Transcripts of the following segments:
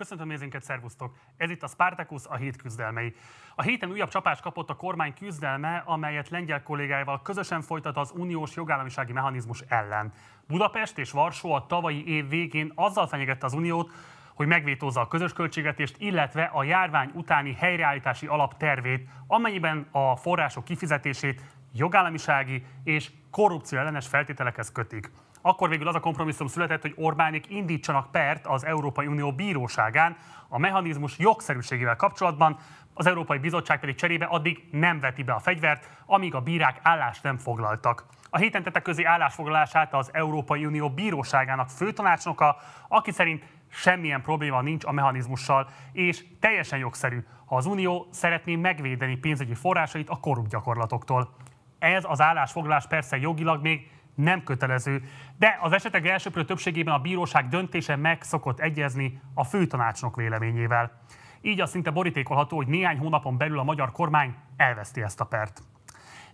Köszöntöm nézőinket, szervusztok! Ez itt a Spartacus, a hét küzdelmei. A héten újabb csapást kapott a kormány küzdelme, amelyet lengyel kollégáival közösen folytat az uniós jogállamisági mechanizmus ellen. Budapest és Varsó a tavalyi év végén azzal fenyegette az uniót, hogy megvétózza a közös költségvetést, illetve a járvány utáni helyreállítási alap tervét, amennyiben a források kifizetését jogállamisági és korrupció ellenes feltételekhez kötik. Akkor végül az a kompromisszum született, hogy Orbánik indítsanak pert az Európai Unió bíróságán a mechanizmus jogszerűségével kapcsolatban, az Európai Bizottság pedig cserébe addig nem veti be a fegyvert, amíg a bírák állást nem foglaltak. A héten tettek közé állásfoglalását az Európai Unió bíróságának főtanácsnoka, aki szerint semmilyen probléma nincs a mechanizmussal, és teljesen jogszerű, ha az Unió szeretné megvédeni pénzügyi forrásait a korrupt gyakorlatoktól. Ez az állásfoglalás persze jogilag még nem kötelező, de az esetek elsőprő többségében a bíróság döntése meg szokott egyezni a főtanácsnok véleményével. Így az szinte borítékolható, hogy néhány hónapon belül a magyar kormány elveszti ezt a pert.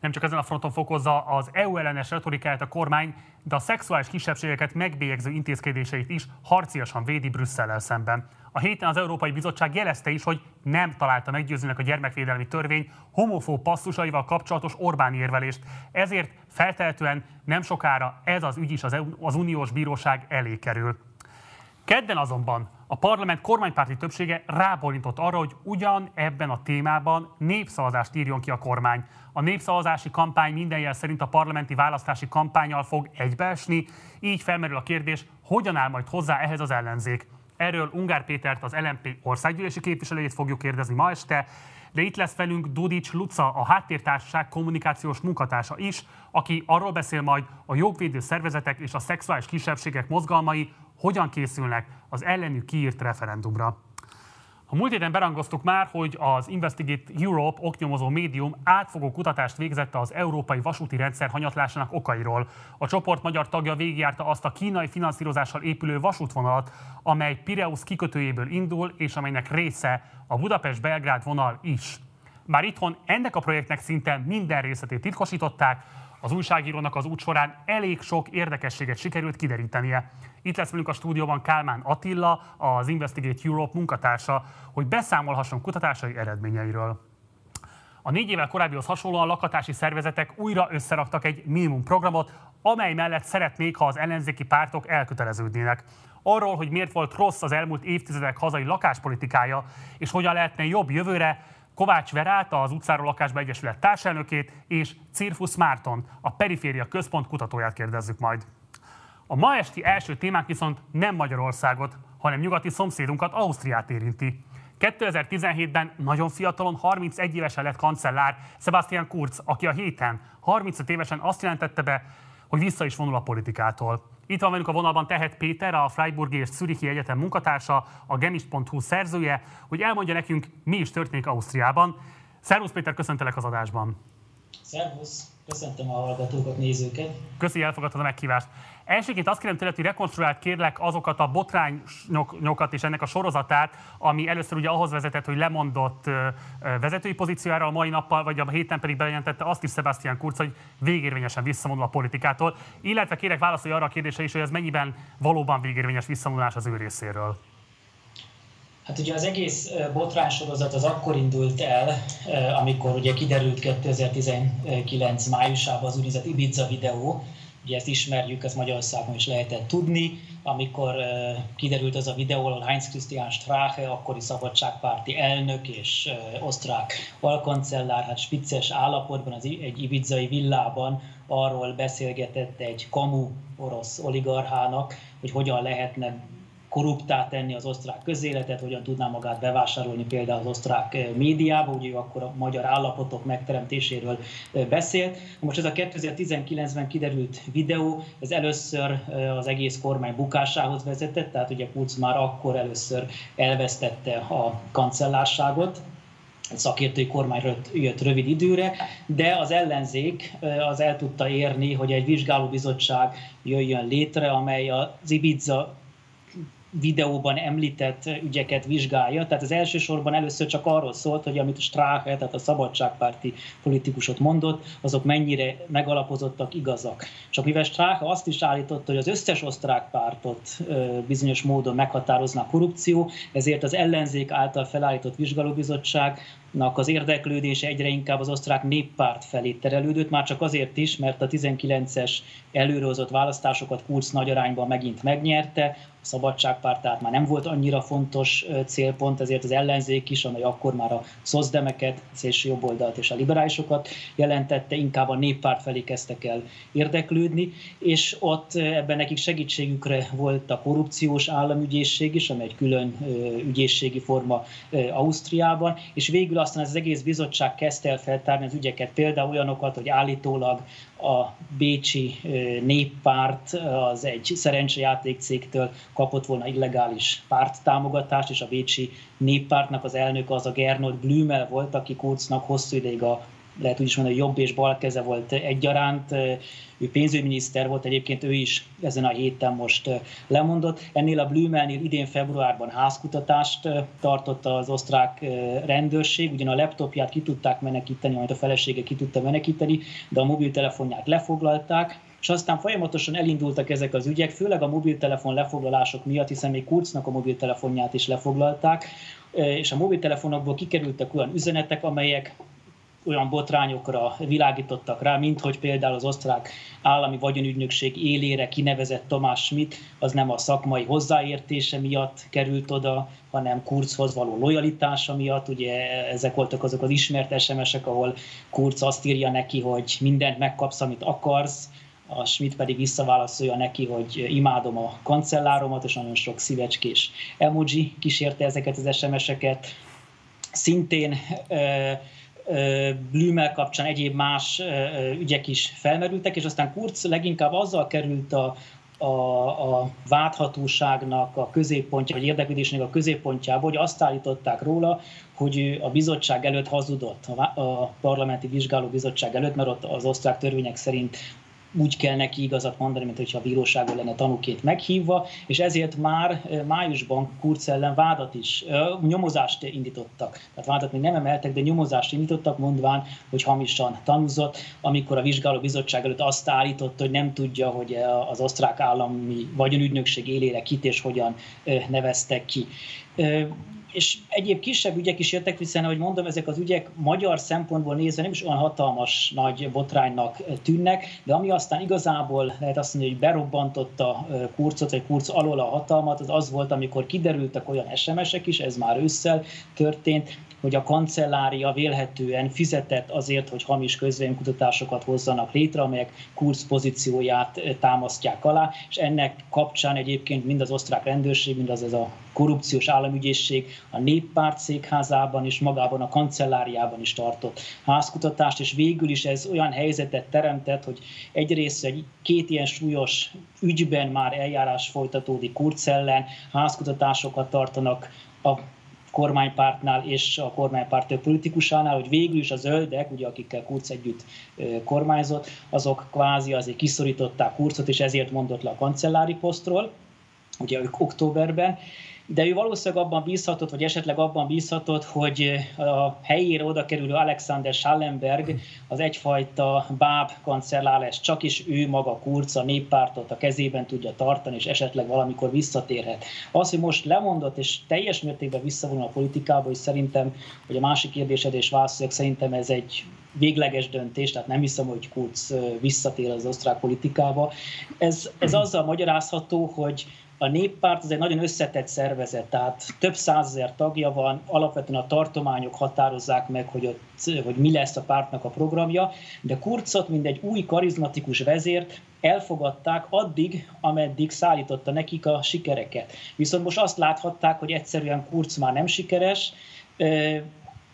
Nem csak ezen a fronton fokozza az EU ellenes retorikáját a kormány, de a szexuális kisebbségeket megbélyegző intézkedéseit is harciasan védi Brüsszellel szemben. A héten az Európai Bizottság jelezte is, hogy nem találta meggyőzőnek a gyermekvédelmi törvény homofób passzusaival kapcsolatos Orbán érvelést. Ezért feltehetően nem sokára ez az ügy is az, az uniós bíróság elé kerül. Kedden azonban a parlament kormánypárti többsége rábólintott arra, hogy ugyan ebben a témában népszavazást írjon ki a kormány. A népszavazási kampány minden jel szerint a parlamenti választási kampányal fog egybeesni, így felmerül a kérdés, hogyan áll majd hozzá ehhez az ellenzék. Erről Ungár Pétert, az LMP országgyűlési képviselőjét fogjuk kérdezni ma este, de itt lesz velünk Dudics Luca, a háttértársaság kommunikációs munkatársa is, aki arról beszél majd a jogvédő szervezetek és a szexuális kisebbségek mozgalmai hogyan készülnek az ellenük kiírt referendumra. A múlt héten berangoztuk már, hogy az Investigate Europe oknyomozó médium átfogó kutatást végzett az európai vasúti rendszer hanyatlásának okairól. A csoport magyar tagja végigjárta azt a kínai finanszírozással épülő vasútvonalat, amely Pireus kikötőjéből indul, és amelynek része a Budapest-Belgrád vonal is. Már itthon ennek a projektnek szinte minden részletét titkosították, az újságírónak az út során elég sok érdekességet sikerült kiderítenie. Itt lesz velünk a stúdióban Kálmán Attila, az Investigate Europe munkatársa, hogy beszámolhasson kutatásai eredményeiről. A négy évvel korábbihoz hasonlóan lakatási szervezetek újra összeraktak egy minimum programot, amely mellett szeretnék, ha az ellenzéki pártok elköteleződnének. Arról, hogy miért volt rossz az elmúlt évtizedek hazai lakáspolitikája, és hogyan lehetne jobb jövőre, Kovács Verát, az utcáról lakásba egyesület társelnökét, és Cirfus Márton, a Periféria Központ kutatóját kérdezzük majd. A ma esti első témánk viszont nem Magyarországot, hanem nyugati szomszédunkat, Ausztriát érinti. 2017-ben nagyon fiatalon, 31 évesen lett kancellár Sebastian Kurz, aki a héten 35 évesen azt jelentette be, hogy vissza is vonul a politikától. Itt van velünk a vonalban Tehet Péter, a Freiburgi és Zürichi Egyetem munkatársa, a gemist.hu szerzője, hogy elmondja nekünk, mi is történik Ausztriában. Szervusz Péter, köszöntelek az adásban. Szervusz, köszöntöm a hallgatókat, nézőket. Köszi, elfogadtad a meghívást. Elsőként azt kérem tőled, hogy rekonstruált kérlek azokat a botrányokat és ennek a sorozatát, ami először ugye ahhoz vezetett, hogy lemondott vezetői pozíciójára a mai nappal, vagy a héten pedig bejelentette azt is Sebastian Kurz, hogy végérvényesen visszavonul a politikától. Illetve kérek válaszolj arra a kérdésre is, hogy ez mennyiben valóban végérvényes visszavonulás az ő részéről. Hát ugye az egész botránysorozat az akkor indult el, amikor ugye kiderült 2019 májusában az úgynevezett Ibiza videó, Ugye ezt ismerjük, ezt Magyarországon is lehetett tudni, amikor kiderült az a videó, ahol Heinz Christian Strache, akkori szabadságpárti elnök és osztrák alkancellár, hát spicces állapotban az egy ibizai villában arról beszélgetett egy kamu orosz oligarchának, hogy hogyan lehetne korruptá tenni az osztrák közéletet, hogyan tudná magát bevásárolni például az osztrák eh, médiába, ugye ő akkor a magyar állapotok megteremtéséről eh, beszélt. Most ez a 2019-ben kiderült videó, ez először eh, az egész kormány bukásához vezetett, tehát ugye Kurz már akkor először elvesztette a kancellárságot, szakértői kormány jött rövid időre, de az ellenzék az el tudta érni, hogy egy vizsgálóbizottság jöjjön létre, amely az Ibiza videóban említett ügyeket vizsgálja. Tehát az elsősorban először csak arról szólt, hogy amit Strache, tehát a szabadságpárti politikusot mondott, azok mennyire megalapozottak, igazak. Csak mivel Strache azt is állította, hogy az összes osztrák pártot bizonyos módon meghatározna a korrupció, ezért az ellenzék által felállított vizsgálóbizottság az érdeklődése egyre inkább az osztrák néppárt felé terelődött, már csak azért is, mert a 19-es előrehozott választásokat Kurz nagy arányban megint megnyerte, szabadságpárt tehát már nem volt annyira fontos célpont, ezért az ellenzék is, amely akkor már a szozdemeket, szélső jobboldalt és a liberálisokat jelentette, inkább a néppárt felé kezdtek el érdeklődni, és ott ebben nekik segítségükre volt a korrupciós államügyészség is, amely egy külön ügyészségi forma Ausztriában, és végül aztán az egész bizottság kezdte el feltárni az ügyeket, például olyanokat, hogy állítólag a Bécsi néppárt az egy szerencsejátékcégtől kapott volna illegális párttámogatást, és a Bécsi néppártnak az elnök az a Gernot Blümel volt, aki Kurznak hosszú ideig a lehet úgy is mondani, hogy jobb és bal keze volt egyaránt. Ő pénzügyminiszter volt, egyébként ő is ezen a héten most lemondott. Ennél a Blümelnél idén februárban házkutatást tartott az osztrák rendőrség, ugyan a laptopját ki tudták menekíteni, majd a felesége ki tudta menekíteni, de a mobiltelefonját lefoglalták, és aztán folyamatosan elindultak ezek az ügyek, főleg a mobiltelefon lefoglalások miatt, hiszen még Kurznak a mobiltelefonját is lefoglalták, és a mobiltelefonokból kikerültek olyan üzenetek, amelyek olyan botrányokra világítottak rá, mint hogy például az osztrák állami vagyonügynökség élére kinevezett Tomás Schmidt, az nem a szakmai hozzáértése miatt került oda, hanem Kurzhoz való lojalitása miatt. Ugye ezek voltak azok az ismert SMS-ek, ahol Kurz azt írja neki, hogy mindent megkapsz, amit akarsz, a Schmidt pedig visszaválaszolja neki, hogy imádom a kancelláromat, és nagyon sok szívecskés emoji kísérte ezeket az SMS-eket. Szintén Blümel kapcsán egyéb más ügyek is felmerültek, és aztán Kurz leginkább azzal került a, a, a vádhatóságnak a középpontja, vagy érdeklődésnek a középpontjába, hogy azt állították róla, hogy a bizottság előtt hazudott, a, parlamenti vizsgálóbizottság előtt, mert ott az osztrák törvények szerint úgy kell neki igazat mondani, mint hogyha a bíróságon lenne tanúként meghívva, és ezért már májusban Kurz ellen vádat is, nyomozást indítottak. Tehát vádat még nem emeltek, de nyomozást indítottak, mondván, hogy hamisan tanúzott, amikor a vizsgáló bizottság előtt azt állította, hogy nem tudja, hogy az osztrák állami vagyonügynökség élére kit és hogyan neveztek ki és egyéb kisebb ügyek is jöttek, hiszen, ahogy mondom, ezek az ügyek magyar szempontból nézve nem is olyan hatalmas nagy botránynak tűnnek, de ami aztán igazából lehet azt mondani, hogy berobbantotta Kurcot, vagy Kurc alól a hatalmat, az az volt, amikor kiderültek olyan SMS-ek is, ez már ősszel történt, hogy a kancellária vélhetően fizetett azért, hogy hamis közvénykutatásokat hozzanak létre, amelyek kurz pozícióját támasztják alá, és ennek kapcsán egyébként mind az osztrák rendőrség, mind az ez a korrupciós államügyészség a néppárt székházában és magában a kancelláriában is tartott házkutatást, és végül is ez olyan helyzetet teremtett, hogy egyrészt egy két ilyen súlyos ügyben már eljárás folytatódik Kurz ellen, házkutatásokat tartanak a kormánypártnál és a kormánypárt több politikusánál, hogy végül is a zöldek, ugye akikkel Kurz együtt kormányzott, azok kvázi azért kiszorították Kurzot, és ezért mondott le a kancellári posztról, ugye ők októberben, de ő valószínűleg abban bízhatott, vagy esetleg abban bízhatott, hogy a helyére oda kerülő Alexander Schallenberg az egyfajta báb kancellár csak is ő maga Kurz a néppártot a kezében tudja tartani, és esetleg valamikor visszatérhet. Az, hogy most lemondott és teljes mértékben visszavonul a politikába, és szerintem, hogy a másik kérdésed és válaszolják, szerintem ez egy végleges döntés, tehát nem hiszem, hogy Kurz visszatér az osztrák politikába. Ez, ez azzal magyarázható, hogy a néppárt az egy nagyon összetett szervezet, tehát több százezer tagja van, alapvetően a tartományok határozzák meg, hogy, ott, hogy mi lesz a pártnak a programja, de Kurcot, mint egy új karizmatikus vezért elfogadták addig, ameddig szállította nekik a sikereket. Viszont most azt láthatták, hogy egyszerűen Kurz már nem sikeres,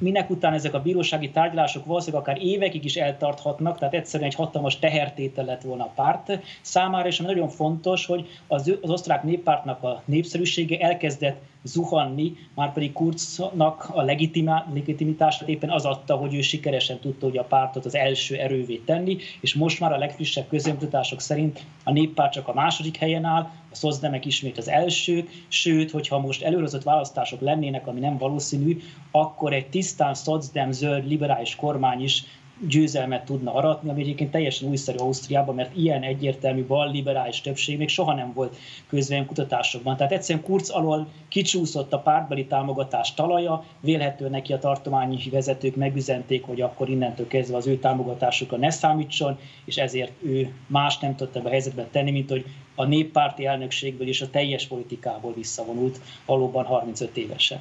minek után ezek a bírósági tárgyalások valószínűleg akár évekig is eltarthatnak, tehát egyszerűen egy hatalmas tehertétel lett volna a párt számára, és nagyon fontos, hogy az, az osztrák néppártnak a népszerűsége elkezdett zuhanni, már pedig Kurznak a legitimitását éppen az adta, hogy ő sikeresen tudta hogy a pártot az első erővé tenni, és most már a legfrissebb közönkutatások szerint a néppárt csak a második helyen áll, a szozdemek ismét az elsők, sőt, hogyha most előrözött választások lennének, ami nem valószínű, akkor egy tisztán szocdem zöld liberális kormány is győzelmet tudna aratni, ami egyébként teljesen újszerű Ausztriában, mert ilyen egyértelmű bal liberális többség még soha nem volt közvélemény kutatásokban. Tehát egyszerűen Kurz alól kicsúszott a pártbeli támogatás talaja, vélhető neki a tartományi vezetők megüzenték, hogy akkor innentől kezdve az ő támogatásukra ne számítson, és ezért ő más nem tudta be a helyzetben tenni, mint hogy a néppárti elnökségből és a teljes politikából visszavonult valóban 35 évesen.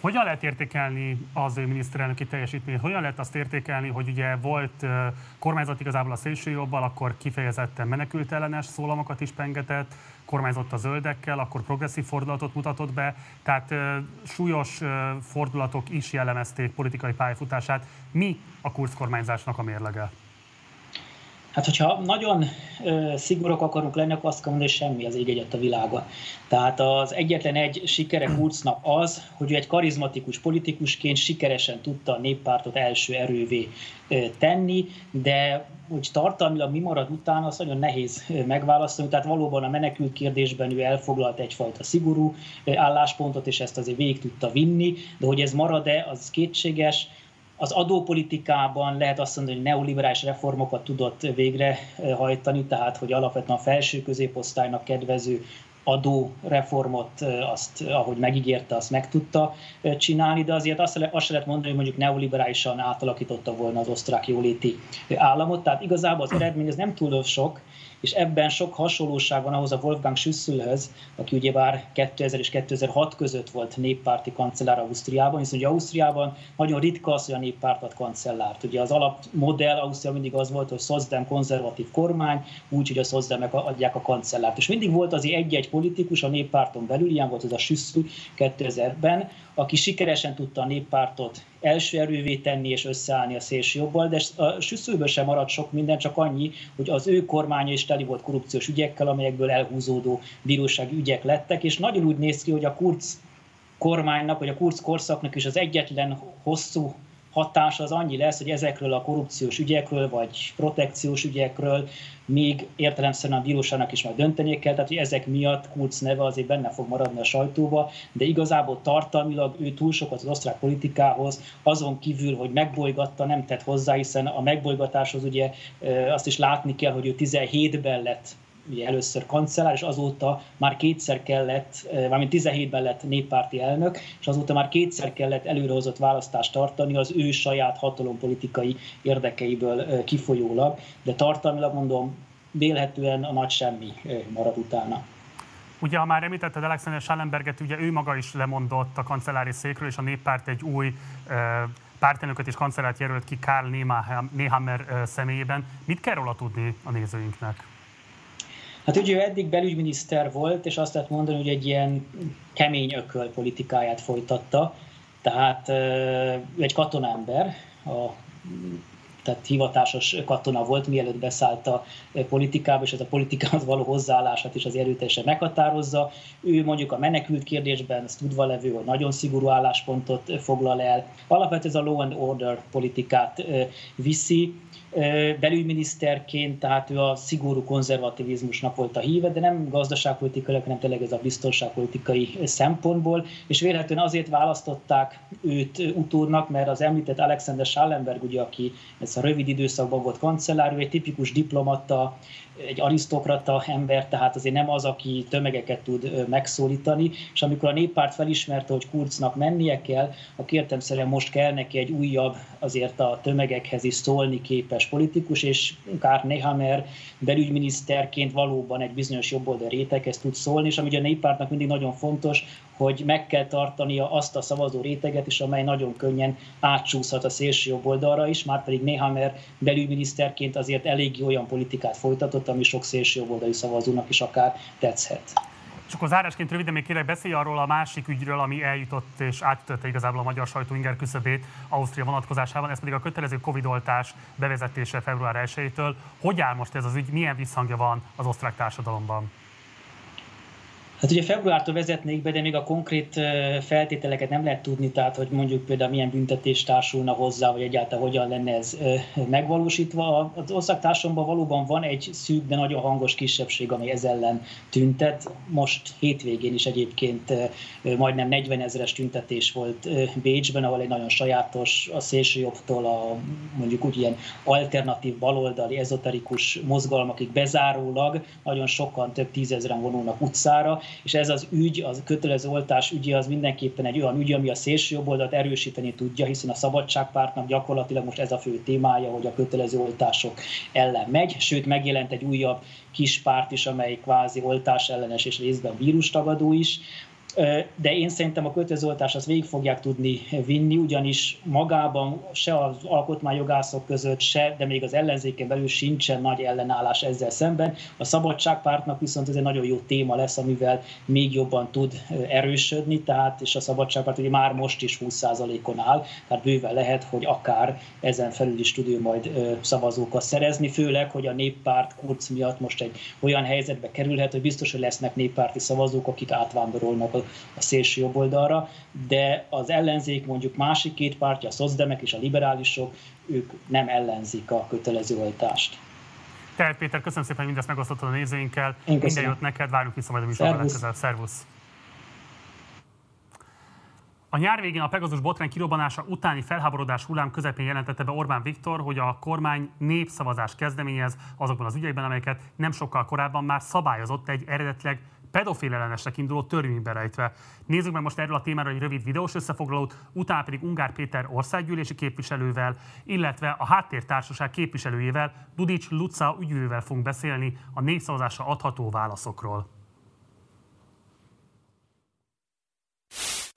Hogyan lehet értékelni az ő miniszterelnöki teljesítményt? Hogyan lehet azt értékelni, hogy ugye volt kormányzat igazából a szélsőjobbal, akkor kifejezetten menekült ellenes szólamokat is pengetett, kormányzott a zöldekkel, akkor progresszív fordulatot mutatott be, tehát súlyos fordulatok is jellemezték politikai pályafutását. Mi a Kurz kormányzásnak a mérlege? Hát, hogyha nagyon ö, szigorúak akarunk lenni, akkor azt kell mondani, hogy semmi az ég egyet a világon. Tehát az egyetlen egy sikere Kurznak az, hogy ő egy karizmatikus politikusként sikeresen tudta a néppártot első erővé ö, tenni, de úgy tartalmilag mi marad utána, az nagyon nehéz megválaszolni. Tehát valóban a menekült kérdésben ő elfoglalt egyfajta szigorú álláspontot, és ezt azért végig tudta vinni, de hogy ez marad-e, az kétséges az adópolitikában lehet azt mondani, hogy neoliberális reformokat tudott végrehajtani, tehát hogy alapvetően a felső középosztálynak kedvező adóreformot, azt, ahogy megígérte, azt meg tudta csinálni, de azért azt, azt lehet mondani, hogy mondjuk neoliberálisan átalakította volna az osztrák jóléti államot. Tehát igazából az eredmény ez nem túl sok, és ebben sok hasonlóság van ahhoz a Wolfgang Schüsselhöz, aki ugyebár 2000 és 2006 között volt néppárti kancellár Ausztriában, hiszen ugye Ausztriában nagyon ritka az, hogy a néppárt ad kancellárt. Ugye az alapmodell Ausztria mindig az volt, hogy szozdem konzervatív kormány, úgy, hogy a szozdemek adják a kancellárt. És mindig volt azért egy-egy politikus a néppárton belül, ilyen volt az a Schüssel 2000-ben, aki sikeresen tudta a néppártot első erővé tenni és összeállni a szélső jobbal, de a Süsszőből sem maradt sok minden, csak annyi, hogy az ő kormánya is teli volt korrupciós ügyekkel, amelyekből elhúzódó bírósági ügyek lettek, és nagyon úgy néz ki, hogy a Kurz kormánynak, vagy a Kurz korszaknak is az egyetlen hosszú hatás az annyi lesz, hogy ezekről a korrupciós ügyekről, vagy protekciós ügyekről még értelemszerűen a bíróságnak is majd döntenie kell, tehát hogy ezek miatt Kurz neve azért benne fog maradni a sajtóba, de igazából tartalmilag ő túl sokat az osztrák politikához, azon kívül, hogy megbolygatta, nem tett hozzá, hiszen a megbolygatáshoz ugye azt is látni kell, hogy ő 17-ben lett ugye először kancellár, és azóta már kétszer kellett, mármint 17-ben lett néppárti elnök, és azóta már kétszer kellett előrehozott választást tartani az ő saját hatalompolitikai érdekeiből kifolyólag, de tartalmilag mondom, vélhetően a nagy semmi marad utána. Ugye, ha már említetted Alexander Schallenberget, ugye ő maga is lemondott a kancellári székről, és a néppárt egy új pártelnököt és kancellárt jelölt ki Karl Nehammer személyében. Mit kell róla tudni a nézőinknek? Hát ugye ő eddig belügyminiszter volt, és azt lehet mondani, hogy egy ilyen kemény ököl politikáját folytatta. Tehát egy katonámber, a tehát hivatásos katona volt, mielőtt beszállt a politikába, és ez a politikához való hozzáállását is az erőteljesen meghatározza. Ő mondjuk a menekült kérdésben, ezt tudva levő, hogy nagyon szigorú álláspontot foglal el. Alapvetően ez a law and order politikát viszi, belügyminiszterként, tehát ő a szigorú konzervativizmusnak volt a híve, de nem gazdaságpolitikai, hanem tényleg ez a biztonságpolitikai szempontból, és vélhetően azért választották őt utódnak, mert az említett Alexander Schallenberg, ugye, aki ez a rövid időszakban volt kancellár, ő egy tipikus diplomata, egy arisztokrata ember, tehát azért nem az, aki tömegeket tud megszólítani, és amikor a néppárt felismerte, hogy Kurznak mennie kell, akkor értemszerűen most kell neki egy újabb, azért a tömegekhez is szólni képes politikus, és Karl Nehammer belügyminiszterként valóban egy bizonyos jobboldal réteghez tud szólni, és ami a néppártnak mindig nagyon fontos, hogy meg kell tartania azt a szavazó réteget is, amely nagyon könnyen átsúszhat a szélső jobb oldalra is, már pedig Nehammer belügyminiszterként azért elég olyan politikát folytatott, ami sok szélső jobboldali szavazónak is akár tetszhet. És akkor zárásként röviden még kérlek beszélj arról a másik ügyről, ami eljutott és átütötte igazából a magyar sajtó inger küszöbét Ausztria vonatkozásában, ez pedig a kötelező Covid-oltás bevezetése február 1-től. Hogy áll most ez az ügy, milyen visszhangja van az osztrák társadalomban? Hát ugye februártól vezetnék be, de még a konkrét feltételeket nem lehet tudni, tehát hogy mondjuk például milyen büntetés társulna hozzá, vagy egyáltalán hogyan lenne ez megvalósítva. Az országtársamban valóban van egy szűk, de nagyon hangos kisebbség, ami ez ellen tüntet. Most hétvégén is egyébként majdnem 40 ezeres tüntetés volt Bécsben, ahol egy nagyon sajátos, a szélsőjobbtól a mondjuk úgy ilyen alternatív baloldali, ezoterikus mozgalmakig bezárólag nagyon sokan, több tízezeren vonulnak utcára, és ez az ügy, az kötelező oltás ügye az mindenképpen egy olyan ügy, ami a szélső jobboldalt erősíteni tudja, hiszen a szabadságpártnak gyakorlatilag most ez a fő témája, hogy a kötelező oltások ellen megy, sőt megjelent egy újabb kis párt is, amely kvázi oltás ellenes és részben vírustagadó is, de én szerintem a kötözoltás azt végig fogják tudni vinni, ugyanis magában se az alkotmányjogászok között, se, de még az ellenzéken belül sincsen nagy ellenállás ezzel szemben. A szabadságpártnak viszont ez egy nagyon jó téma lesz, amivel még jobban tud erősödni, tehát és a szabadságpárt ugye már most is 20%-on áll, tehát bőven lehet, hogy akár ezen felül is tud majd szavazókat szerezni, főleg, hogy a néppárt kurc miatt most egy olyan helyzetbe kerülhet, hogy biztos, hogy lesznek néppárti szavazók, akik átvándorolnak a a szélső jobb oldalra, de az ellenzék mondjuk másik két pártja, a szocdemek és a liberálisok, ők nem ellenzik a kötelező oltást. Te, Péter, köszönöm szépen, hogy mindezt megosztottad a nézőinkkel. Minden jót neked, várunk vissza majd a műsorban legközelebb. Szervusz! A nyár végén a Pegazus botrány kirobbanása utáni felháborodás hullám közepén jelentette be Orbán Viktor, hogy a kormány népszavazás kezdeményez azokban az ügyekben, amelyeket nem sokkal korábban már szabályozott egy eredetleg pedofil ellenesnek induló törvénybe rejtve. Nézzük meg most erről a témáról egy rövid videós összefoglalót, utána pedig Ungár Péter országgyűlési képviselővel, illetve a háttértársaság képviselőjével, Dudics Luca ügyvővel fogunk beszélni a népszavazásra adható válaszokról.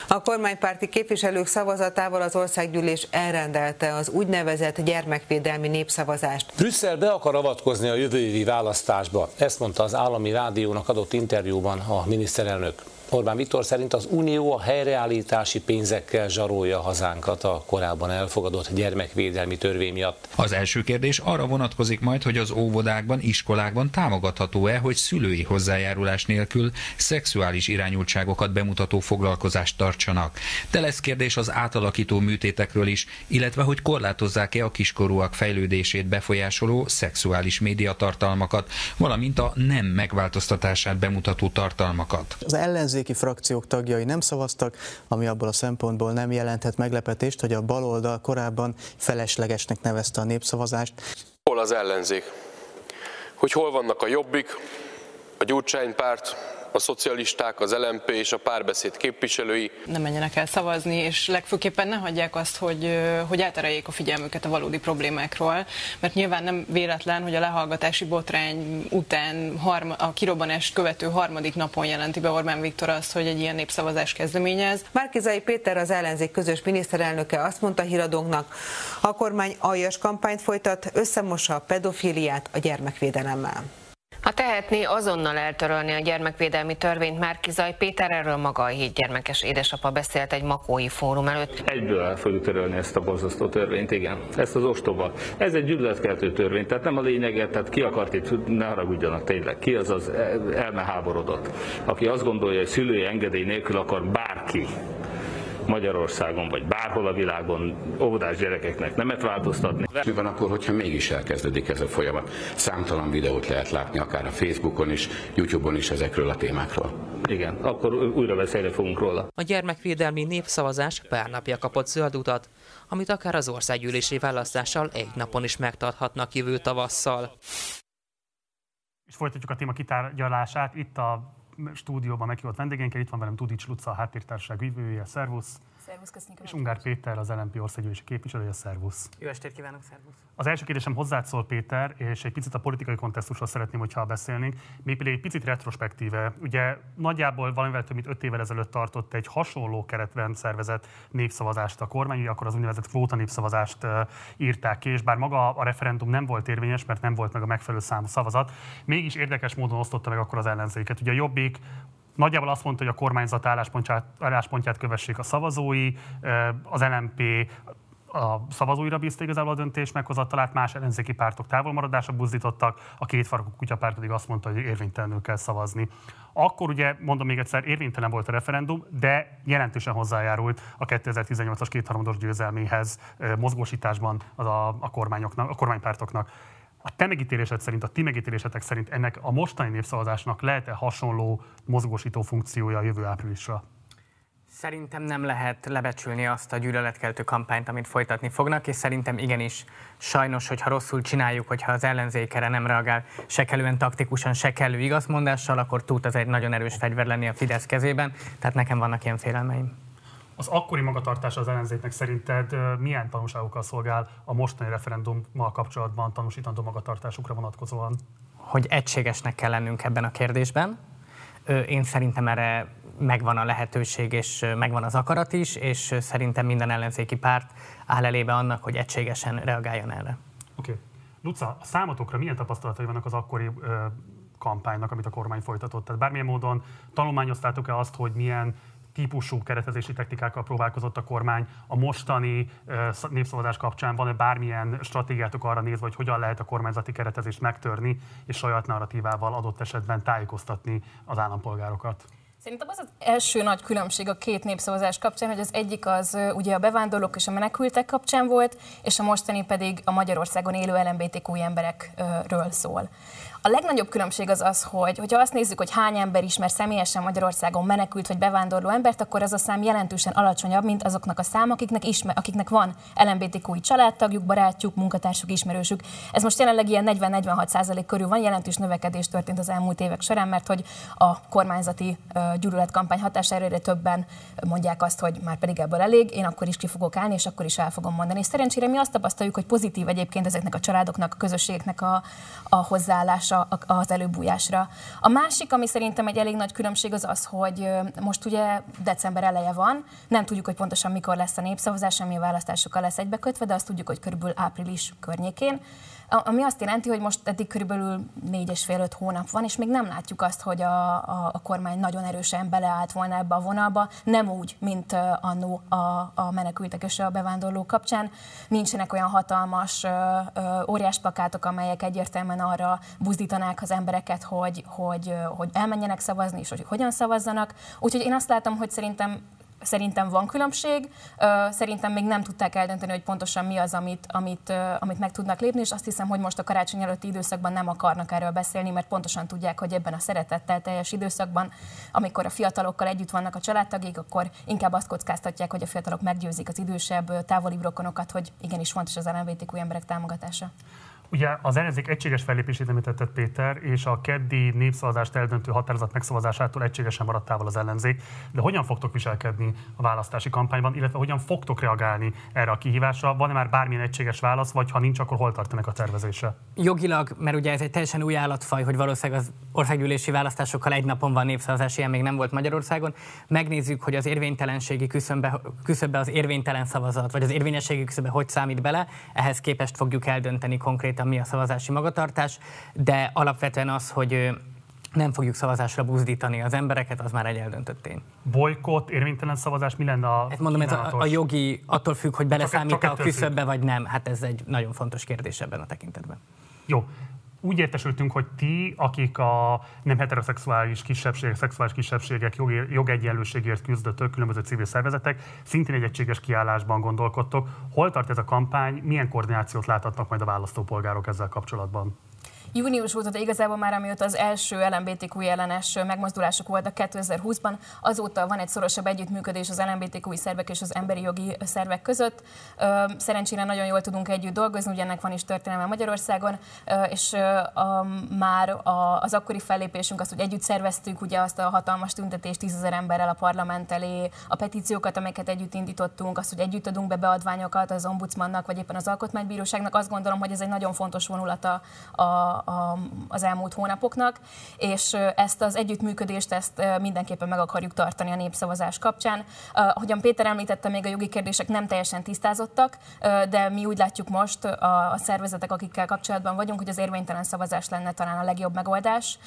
A kormánypárti képviselők szavazatával az országgyűlés elrendelte az úgynevezett gyermekvédelmi népszavazást. Brüsszel be akar avatkozni a jövő évi választásba, ezt mondta az állami rádiónak adott interjúban a miniszterelnök. Orbán Viktor szerint az Unió a helyreállítási pénzekkel zsarolja hazánkat a korábban elfogadott gyermekvédelmi törvény miatt. Az első kérdés arra vonatkozik majd, hogy az óvodákban, iskolákban támogatható-e, hogy szülői hozzájárulás nélkül szexuális irányultságokat bemutató foglalkozást tartsanak. De lesz kérdés az átalakító műtétekről is, illetve hogy korlátozzák-e a kiskorúak fejlődését befolyásoló szexuális médiatartalmakat, valamint a nem megváltoztatását bemutató tartalmakat. Az ellenzék ellenzéki frakciók tagjai nem szavaztak, ami abból a szempontból nem jelenthet meglepetést, hogy a baloldal korábban feleslegesnek nevezte a népszavazást. Hol az ellenzék? Hogy hol vannak a jobbik, a gyurcsánypárt, a szocialisták, az LMP és a párbeszéd képviselői. Nem menjenek el szavazni, és legfőképpen ne hagyják azt, hogy, hogy eltereljék a figyelmüket a valódi problémákról, mert nyilván nem véletlen, hogy a lehallgatási botrány után harma, a kirobbanást követő harmadik napon jelenti be Orbán Viktor azt, hogy egy ilyen népszavazás kezdeményez. Márkizai Péter, az ellenzék közös miniszterelnöke azt mondta híradónknak, a kormány aljas kampányt folytat, összemossa a pedofiliát a gyermekvédelemmel. Ha tehetné, azonnal eltörölni a gyermekvédelmi törvényt Márkizaj Péter, erről maga a hét gyermekes édesapa beszélt egy makói fórum előtt. Egyből el fogjuk törölni ezt a borzasztó törvényt, igen. Ezt az ostoba. Ez egy gyűlöletkeltő törvény, tehát nem a lényeget, tehát ki akart itt, ne haragudjanak tényleg, ki az az elmeháborodott, aki azt gondolja, hogy szülői engedély nélkül akar bárki Magyarországon, vagy bárhol a világon óvodás gyerekeknek nemet változtatni. Mi van akkor, hogyha mégis elkezdődik ez a folyamat? Számtalan videót lehet látni, akár a Facebookon is, YouTube-on is ezekről a témákról. Igen, akkor újra beszélni fogunk róla. A gyermekvédelmi népszavazás pár napja kapott zöld utat, amit akár az országgyűlési választással egy napon is megtarthatnak jövő tavasszal. És folytatjuk a téma kitárgyalását. Itt a stúdióban meghívott vendégeinkkel. Itt van velem Tudics Luca, a háttértársaság vívője. Szervusz! Szervusz, köszönjük. És Ungár Péter, az LNP országgyűlési képviselője. Szervusz! Jó estét kívánok, szervusz! Az első kérdésem hozzád szól, Péter, és egy picit a politikai kontextusról szeretném, hogyha beszélnénk. Még pedig egy picit retrospektíve. Ugye nagyjából valamivel több mint öt évvel ezelőtt tartott egy hasonló keretben szervezett népszavazást a kormány, akkor az úgynevezett kvóta népszavazást írták ki, és bár maga a referendum nem volt érvényes, mert nem volt meg a megfelelő számú szavazat, mégis érdekes módon osztotta meg akkor az ellenzéket. Ugye a Jobbik nagyjából azt mondta, hogy a kormányzat álláspontját, álláspontját kövessék a szavazói, az LMP a szavazóira bízta igazából a döntés meghozatalát, más ellenzéki pártok távolmaradásra buzdítottak, a két farkú kutyapárt pedig azt mondta, hogy érvénytelenül kell szavazni. Akkor ugye, mondom még egyszer, érvénytelen volt a referendum, de jelentősen hozzájárult a 2018-as kétharmados győzelméhez mozgósításban az a, a, kormányoknak, a kormánypártoknak. A te megítélésed szerint, a ti megítélésetek szerint ennek a mostani népszavazásnak lehet-e hasonló mozgósító funkciója a jövő áprilisra? Szerintem nem lehet lebecsülni azt a gyűlöletkeltő kampányt, amit folytatni fognak, és szerintem igenis sajnos, hogyha rosszul csináljuk, hogyha az ellenzékere nem reagál se kellően taktikusan, se kellő igazmondással, akkor tud az egy nagyon erős fegyver lenni a Fidesz kezében, tehát nekem vannak ilyen félelmeim. Az akkori magatartás az ellenzéknek szerinted milyen tanúságokkal szolgál a mostani referendummal kapcsolatban tanúsítandó magatartásukra vonatkozóan? Hogy egységesnek kell lennünk ebben a kérdésben. Én szerintem erre megvan a lehetőség, és megvan az akarat is, és szerintem minden ellenzéki párt áll elébe annak, hogy egységesen reagáljon erre. Oké. Okay. Luca, a számotokra milyen tapasztalatai vannak az akkori ö, kampánynak, amit a kormány folytatott? Tehát bármilyen módon tanulmányoztátok-e azt, hogy milyen típusú keretezési technikákkal próbálkozott a kormány. A mostani népszavazás kapcsán van-e bármilyen stratégiátok arra nézve, hogy hogyan lehet a kormányzati keretezést megtörni, és saját narratívával adott esetben tájékoztatni az állampolgárokat? Szerintem az az első nagy különbség a két népszavazás kapcsán, hogy az egyik az ugye a bevándorlók és a menekültek kapcsán volt, és a mostani pedig a Magyarországon élő LMBTQ emberekről szól. A legnagyobb különbség az az, hogy hogyha azt nézzük, hogy hány ember ismer személyesen Magyarországon menekült vagy bevándorló embert, akkor az a szám jelentősen alacsonyabb, mint azoknak a szám, akiknek, ismer, akiknek van LMBTQ családtagjuk, barátjuk, munkatársuk, ismerősük. Ez most jelenleg ilyen 40-46 százalék körül van, jelentős növekedés történt az elmúlt évek során, mert hogy a kormányzati gyűlöletkampány hatására egyre többen mondják azt, hogy már pedig ebből elég, én akkor is ki fogok állni, és akkor is el fogom mondani. És szerencsére mi azt tapasztaljuk, hogy pozitív egyébként ezeknek a családoknak, a közösségeknek a, a hozzáállás hozzáállása az előbújásra. A másik, ami szerintem egy elég nagy különbség az az, hogy most ugye december eleje van, nem tudjuk, hogy pontosan mikor lesz a népszavazás, ami a választásokkal lesz egybekötve, de azt tudjuk, hogy körülbelül április környékén. Ami azt jelenti, hogy most eddig körülbelül négy és fél öt hónap van, és még nem látjuk azt, hogy a, a, a kormány nagyon erősen beleállt volna ebbe a vonalba, nem úgy, mint annó a, a menekültek és a bevándorlók kapcsán. Nincsenek olyan hatalmas, óriás plakátok, amelyek egyértelműen arra buzdítanák az embereket, hogy, hogy, hogy elmenjenek szavazni, és hogy hogyan szavazzanak. Úgyhogy én azt látom, hogy szerintem Szerintem van különbség, szerintem még nem tudták eldönteni, hogy pontosan mi az, amit, amit, amit meg tudnak lépni, és azt hiszem, hogy most a karácsony előtti időszakban nem akarnak erről beszélni, mert pontosan tudják, hogy ebben a szeretettel teljes időszakban, amikor a fiatalokkal együtt vannak a családtagik, akkor inkább azt kockáztatják, hogy a fiatalok meggyőzik az idősebb, távoli rokonokat, hogy igenis fontos az LMBTQ emberek támogatása. Ugye az ellenzék egységes fellépését említett Péter, és a keddi népszavazást eldöntő határozat megszavazásától egységesen maradt távol az ellenzék. De hogyan fogtok viselkedni a választási kampányban, illetve hogyan fogtok reagálni erre a kihívásra? Van-e már bármilyen egységes válasz, vagy ha nincs, akkor hol tartanak a tervezése? Jogilag, mert ugye ez egy teljesen új állatfaj, hogy valószínűleg az országgyűlési választásokkal egy napon van népszavazás, ilyen még nem volt Magyarországon. Megnézzük, hogy az érvénytelenségi küszöbbe, küszöbbe az érvénytelen szavazat, vagy az érvényességi küszöbbe hogy számít bele. Ehhez képest fogjuk eldönteni konkrét konkrétan mi a szavazási magatartás, de alapvetően az, hogy nem fogjuk szavazásra buzdítani az embereket, az már egy eldöntött tény. Bolykott, érvénytelen szavazás, mi lenne a hát mondom, ez a, a jogi attól függ, hogy beleszámít a küszöbbe, vagy nem. Hát ez egy nagyon fontos kérdés ebben a tekintetben. Jó, úgy értesültünk, hogy ti, akik a nem heteroszexuális kisebbségek, szexuális kisebbségek jog, jogegyenlőségért küzdötök, különböző civil szervezetek, szintén egy egységes kiállásban gondolkodtok. Hol tart ez a kampány, milyen koordinációt láthatnak majd a választópolgárok ezzel kapcsolatban? Június óta, de igazából már amióta az első LMBTQ ellenes megmozdulások voltak 2020-ban, azóta van egy szorosabb együttműködés az LMBTQ szervek és az emberi jogi szervek között. Szerencsére nagyon jól tudunk együtt dolgozni, ugye ennek van is történelme Magyarországon, és már az akkori fellépésünk azt, hogy együtt szerveztük ugye azt a hatalmas tüntetést tízezer emberrel a parlament elé, a petíciókat, amelyeket együtt indítottunk, azt, hogy együtt adunk be beadványokat az ombudsmannak, vagy éppen az alkotmánybíróságnak, azt gondolom, hogy ez egy nagyon fontos vonulata a, a, az elmúlt hónapoknak, és ezt az együttműködést ezt mindenképpen meg akarjuk tartani a népszavazás kapcsán. Ahogyan Péter említette, még a jogi kérdések nem teljesen tisztázottak, de mi úgy látjuk most a, a szervezetek, akikkel kapcsolatban vagyunk, hogy az érvénytelen szavazás lenne talán a legjobb megoldás,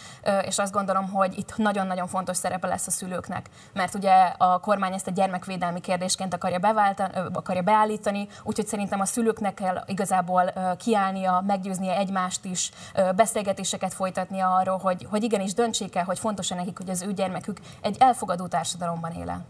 és azt gondolom, hogy itt nagyon-nagyon fontos szerepe lesz a szülőknek, mert ugye a kormány ezt a gyermekvédelmi kérdésként akarja, akarja beállítani, úgyhogy szerintem a szülőknek kell igazából kiállnia, meggyőznie egymást is, beszélgetéseket folytatnia arról, hogy, hogy igenis döntsék el, hogy fontos-e nekik, hogy az ő gyermekük egy elfogadó társadalomban éle.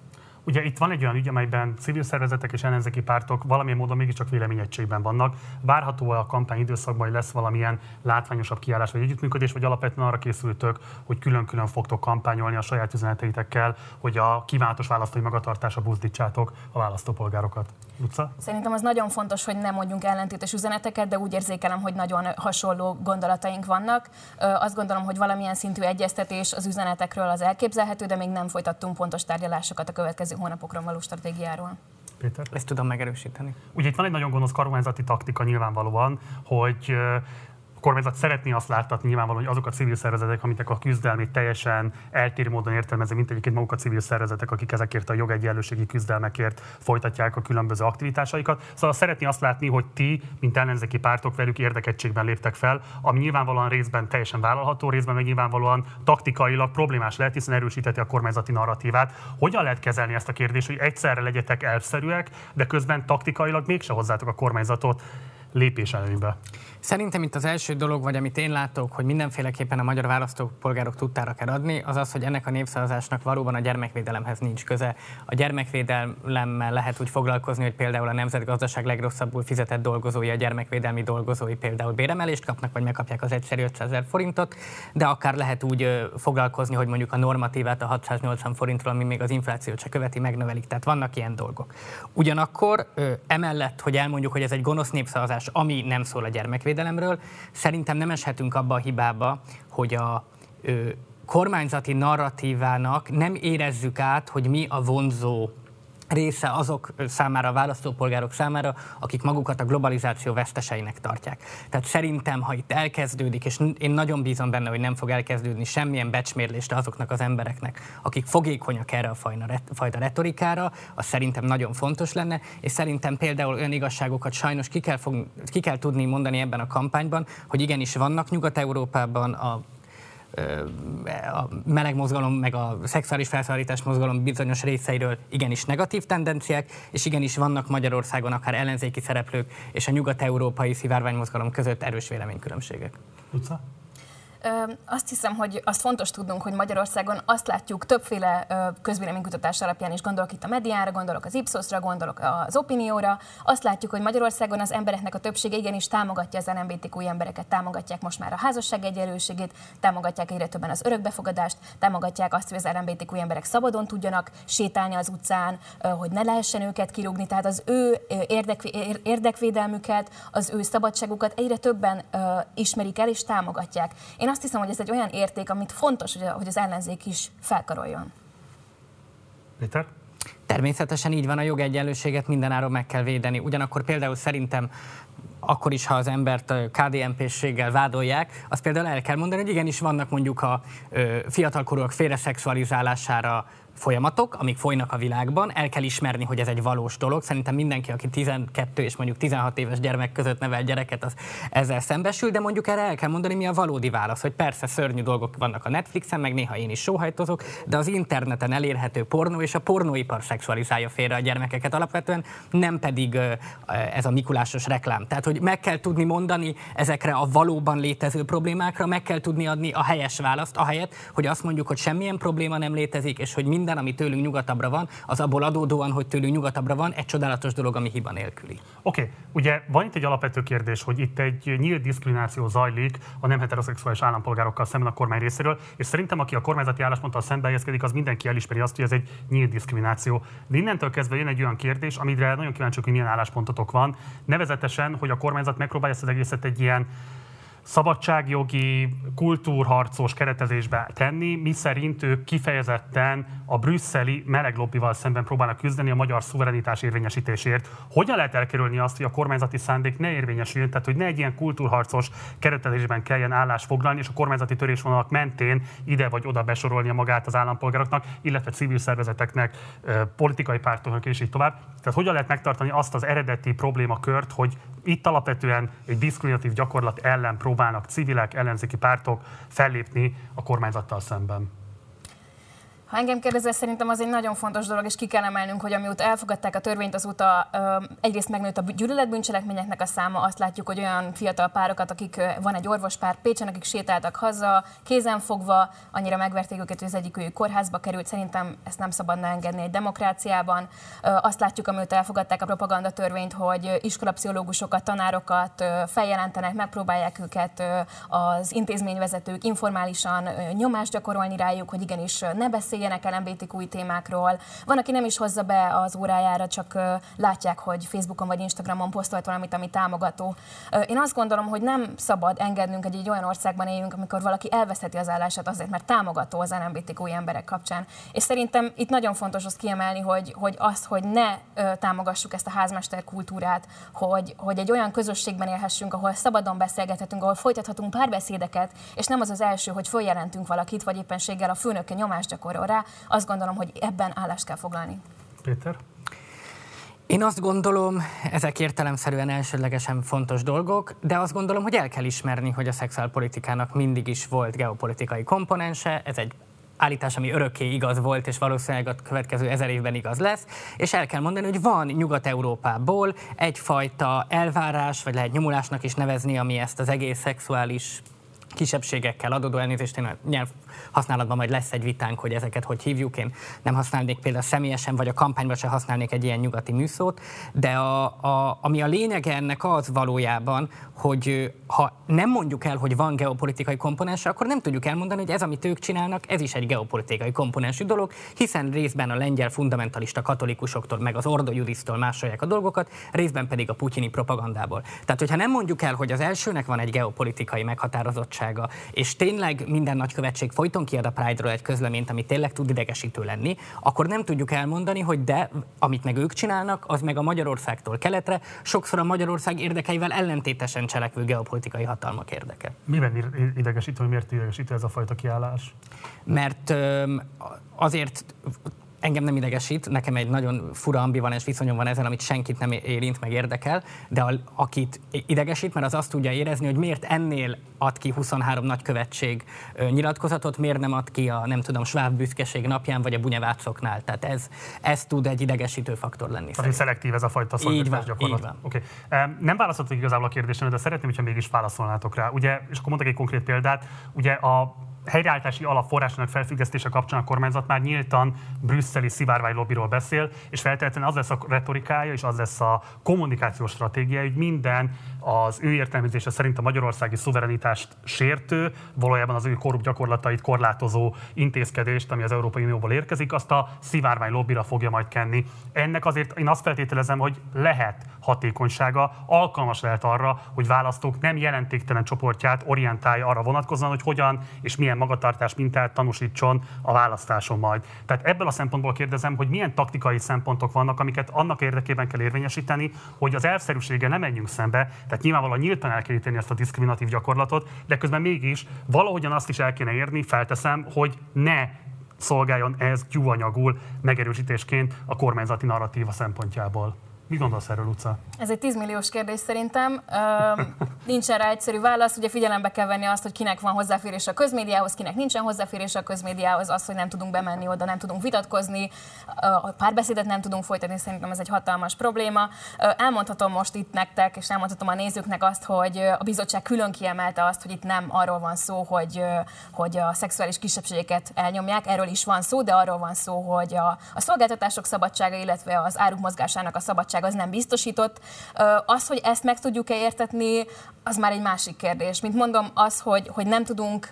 Ugye itt van egy olyan ügy, amelyben civil szervezetek és ellenzéki pártok valamilyen módon mégiscsak véleményegységben vannak. Várható a kampány időszakban, hogy lesz valamilyen látványosabb kiállás vagy együttműködés, vagy alapvetően arra készültök, hogy külön-külön fogtok kampányolni a saját üzeneteitekkel, hogy a kívánatos választói magatartása buzdítsátok a választópolgárokat. Luca? Szerintem az nagyon fontos, hogy nem mondjunk ellentétes üzeneteket, de úgy érzékelem, hogy nagyon hasonló gondolataink vannak. Azt gondolom, hogy valamilyen szintű egyeztetés az üzenetekről az elképzelhető, de még nem folytattunk pontos tárgyalásokat a következő hónapokra való stratégiáról. Péter? Ezt tudom megerősíteni. Ugye itt van egy nagyon gonosz kormányzati taktika nyilvánvalóan, hogy kormányzat szeretné azt láttatni nyilvánvalóan, hogy azok a civil szervezetek, amiknek a küzdelmét teljesen eltérő módon értelmezik, mint egyébként maguk a civil szervezetek, akik ezekért a jogegyenlőségi küzdelmekért folytatják a különböző aktivitásaikat. Szóval szeretné azt látni, hogy ti, mint ellenzéki pártok velük érdekettségben léptek fel, ami nyilvánvalóan részben teljesen vállalható, részben meg nyilvánvalóan taktikailag problémás lehet, hiszen erősíteti a kormányzati narratívát. Hogyan lehet kezelni ezt a kérdést, hogy egyszerre legyetek elvszerűek, de közben taktikailag mégse hozzátok a kormányzatot lépés előnybe? Szerintem itt az első dolog, vagy amit én látok, hogy mindenféleképpen a magyar választópolgárok tudtára kell adni, az az, hogy ennek a népszavazásnak valóban a gyermekvédelemhez nincs köze. A gyermekvédelemmel lehet úgy foglalkozni, hogy például a nemzetgazdaság legrosszabbul fizetett dolgozói, a gyermekvédelmi dolgozói például béremelést kapnak, vagy megkapják az egyszerű 500 ezer forintot, de akár lehet úgy foglalkozni, hogy mondjuk a normatívát a 680 forintról, ami még az inflációt se követi, megnövelik. Tehát vannak ilyen dolgok. Ugyanakkor emellett, hogy elmondjuk, hogy ez egy gonosz népszavazás, ami nem szól a gyermekvédelemről, adatvédelemről. Szerintem nem eshetünk abba a hibába, hogy a ö, kormányzati narratívának nem érezzük át, hogy mi a vonzó része azok számára, a választópolgárok számára, akik magukat a globalizáció veszteseinek tartják. Tehát szerintem, ha itt elkezdődik, és én nagyon bízom benne, hogy nem fog elkezdődni semmilyen becsmérlést azoknak az embereknek, akik fogékonyak erre a fajta retorikára, az szerintem nagyon fontos lenne, és szerintem például olyan igazságokat sajnos ki kell, fog, ki kell tudni mondani ebben a kampányban, hogy igenis vannak Nyugat-Európában a a meleg mozgalom, meg a szexuális felszabadítás mozgalom bizonyos részeiről igenis negatív tendenciák, és igenis vannak Magyarországon akár ellenzéki szereplők és a nyugat-európai szivárványmozgalom között erős véleménykülönbségek. Utca? Azt hiszem, hogy azt fontos tudnunk, hogy Magyarországon azt látjuk többféle közvéleménykutatás alapján is, gondolok itt a mediára, gondolok az Ipsosra, gondolok az Opinióra, azt látjuk, hogy Magyarországon az embereknek a többsége igenis támogatja az LMBTQ embereket, támogatják most már a házasság egyenlőségét, támogatják egyre többen az örökbefogadást, támogatják azt, hogy az LMBTQ emberek szabadon tudjanak sétálni az utcán, hogy ne lehessen őket kirúgni, tehát az ő érdekvédelmüket, az ő szabadságukat egyre többen ismerik el és támogatják. Én azt hiszem, hogy ez egy olyan érték, amit fontos, hogy az ellenzék is felkaroljon. Péter? Természetesen így van, a jogegyenlőséget mindenáron meg kell védeni. Ugyanakkor például szerintem akkor is, ha az embert KDNP-séggel vádolják, azt például el kell mondani, hogy igenis vannak mondjuk a fiatalkorúak félreszexualizálására folyamatok, amik folynak a világban, el kell ismerni, hogy ez egy valós dolog. Szerintem mindenki, aki 12 és mondjuk 16 éves gyermek között nevel gyereket, az ezzel szembesül, de mondjuk erre el kell mondani, mi a valódi válasz, hogy persze szörnyű dolgok vannak a Netflixen, meg néha én is sóhajtozok, de az interneten elérhető pornó és a pornóipar szexualizálja félre a gyermekeket alapvetően, nem pedig ez a Mikulásos reklám. Tehát, hogy meg kell tudni mondani ezekre a valóban létező problémákra, meg kell tudni adni a helyes választ, ahelyett, hogy azt mondjuk, hogy semmilyen probléma nem létezik, és hogy minden, ami tőlünk nyugatabbra van, az abból adódóan, hogy tőlünk nyugatabbra van, egy csodálatos dolog, ami hiba nélküli. Oké, okay. ugye van itt egy alapvető kérdés, hogy itt egy nyílt diszkrimináció zajlik a nem heteroszexuális állampolgárokkal szemben a kormány részéről, és szerintem aki a kormányzati állásponttal szembe helyezkedik, az mindenki elismeri azt, hogy ez egy nyílt diszkrimináció. De innentől kezdve jön egy olyan kérdés, amire nagyon kíváncsiak, hogy milyen álláspontotok van, nevezetesen, hogy a kormányzat megpróbálja ezt az egészet egy ilyen szabadságjogi, kultúrharcos keretezésbe tenni, mi szerint ők kifejezetten a brüsszeli meleglobbival szemben próbálnak küzdeni a magyar szuverenitás érvényesítésért. Hogyan lehet elkerülni azt, hogy a kormányzati szándék ne érvényesüljön, tehát hogy ne egy ilyen kultúrharcos keretezésben kelljen állást foglalni, és a kormányzati törésvonalak mentén ide vagy oda besorolnia magát az állampolgároknak, illetve civil szervezeteknek, politikai pártoknak és így tovább. Tehát hogyan lehet megtartani azt az eredeti problémakört, hogy itt alapvetően egy diszkriminatív gyakorlat ellen próbálnak civilek, ellenzéki pártok fellépni a kormányzattal szemben. Ha engem kérdezel, szerintem az egy nagyon fontos dolog, és ki kell emelnünk, hogy amióta elfogadták a törvényt, azóta egyrészt megnőtt a gyűlöletbűncselekményeknek a száma, azt látjuk, hogy olyan fiatal párokat, akik van egy orvospár Pécsen, akik sétáltak haza, kézen fogva, annyira megverték őket, hogy az egyik őjük kórházba került. Szerintem ezt nem szabadna engedni egy demokráciában. Azt látjuk, amióta elfogadták a propaganda törvényt, hogy iskolapszichológusokat, tanárokat feljelentenek, megpróbálják őket az intézményvezetők informálisan nyomást gyakorolni rájuk, hogy igenis ne beszéljenek beszéljenek LMBTQ témákról. Van, aki nem is hozza be az órájára, csak látják, hogy Facebookon vagy Instagramon posztolt valamit, ami támogató. Én azt gondolom, hogy nem szabad engednünk, hogy egy olyan országban éljünk, amikor valaki elveszheti az állását azért, mert támogató az LMBTQ emberek kapcsán. És szerintem itt nagyon fontos azt kiemelni, hogy, hogy az, hogy ne támogassuk ezt a házmester kultúrát, hogy, hogy egy olyan közösségben élhessünk, ahol szabadon beszélgethetünk, ahol folytathatunk párbeszédeket, és nem az az első, hogy följelentünk valakit, vagy éppenséggel a főnöke nyomást gyakorol rá, azt gondolom, hogy ebben állást kell foglalni. Péter? Én azt gondolom, ezek értelemszerűen elsődlegesen fontos dolgok, de azt gondolom, hogy el kell ismerni, hogy a szexuálpolitikának mindig is volt geopolitikai komponense, ez egy állítás, ami örökké igaz volt, és valószínűleg a következő ezer évben igaz lesz, és el kell mondani, hogy van Nyugat-Európából egyfajta elvárás, vagy lehet nyomulásnak is nevezni, ami ezt az egész szexuális kisebbségekkel adódó elnézést, én a nyelv használatban majd lesz egy vitánk, hogy ezeket hogy hívjuk. Én nem használnék például személyesen, vagy a kampányban se használnék egy ilyen nyugati műszót, de a, a, ami a lényege ennek az valójában, hogy ha nem mondjuk el, hogy van geopolitikai komponens, akkor nem tudjuk elmondani, hogy ez, amit ők csinálnak, ez is egy geopolitikai komponensű dolog, hiszen részben a lengyel fundamentalista katolikusoktól, meg az Ordo Judisztól másolják a dolgokat, részben pedig a putyini propagandából. Tehát, hogyha nem mondjuk el, hogy az elsőnek van egy geopolitikai meghatározottsága, és tényleg minden nagykövetség folyton kiad a Pride-ról egy közleményt, ami tényleg tud idegesítő lenni, akkor nem tudjuk elmondani, hogy de, amit meg ők csinálnak, az meg a Magyarországtól keletre, sokszor a Magyarország érdekeivel ellentétesen cselekvő geopolitikai hatalmak érdeke. Miben idegesítő, hogy miért idegesítő ez a fajta kiállás? Mert azért engem nem idegesít, nekem egy nagyon fura ambivalens viszonyom van ezzel, amit senkit nem érint, meg érdekel, de a, akit idegesít, mert az azt tudja érezni, hogy miért ennél ad ki 23 nagykövetség nyilatkozatot, miért nem ad ki a, nem tudom, sváb büszkeség napján, vagy a bunyevácoknál. Tehát ez, ez tud egy idegesítő faktor lenni. Tehát, szelektív ez a fajta szakítás gyakorlat. Így van. Okay. Nem válaszoltuk igazából a kérdésre, de szeretném, hogyha mégis válaszolnátok rá. Ugye, és akkor mondok egy konkrét példát, ugye a helyreállítási alapforrásának felfüggesztése kapcsán a kormányzat már nyíltan brüsszeli szivárvány lobbyról beszél, és feltétlenül az lesz a retorikája, és az lesz a kommunikációs stratégia, hogy minden az ő értelmezése szerint a magyarországi szuverenitást sértő, valójában az ő korrupt gyakorlatait korlátozó intézkedést, ami az Európai Unióból érkezik, azt a szivárvány lobbira fogja majd kenni. Ennek azért én azt feltételezem, hogy lehet hatékonysága, alkalmas lehet arra, hogy választók nem jelentéktelen csoportját orientálja arra vonatkozóan, hogy hogyan és milyen magatartás mintát tanúsítson a választáson majd. Tehát ebből a szempontból kérdezem, hogy milyen taktikai szempontok vannak, amiket annak érdekében kell érvényesíteni, hogy az elszerűsége nem menjünk szembe, tehát nyilvánvalóan nyíltan el kell ítélni ezt a diszkriminatív gyakorlatot, de közben mégis valahogyan azt is el kéne érni, felteszem, hogy ne szolgáljon ez gyúanyagul megerősítésként a kormányzati narratíva szempontjából. Mi gondolsz erről, Luca? Ez egy 10 milliós kérdés szerintem. nincsen rá egyszerű válasz. Ugye figyelembe kell venni azt, hogy kinek van hozzáférés a közmédiához, kinek nincsen hozzáférés a közmédiához, az, hogy nem tudunk bemenni oda, nem tudunk vitatkozni, a párbeszédet nem tudunk folytatni, szerintem ez egy hatalmas probléma. elmondhatom most itt nektek, és elmondhatom a nézőknek azt, hogy a bizottság külön kiemelte azt, hogy itt nem arról van szó, hogy, hogy a szexuális kisebbségeket elnyomják, erről is van szó, de arról van szó, hogy a, a szolgáltatások szabadsága, illetve az áruk mozgásának a szabadsága az nem biztosított. Az, hogy ezt meg tudjuk-e értetni, az már egy másik kérdés. Mint mondom, az, hogy, hogy nem tudunk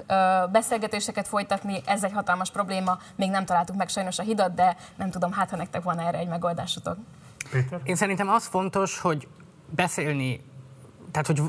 beszélgetéseket folytatni, ez egy hatalmas probléma. Még nem találtuk meg sajnos a hidat, de nem tudom, hát ha nektek van erre egy megoldásotok. Péter? Én szerintem az fontos, hogy beszélni, tehát hogy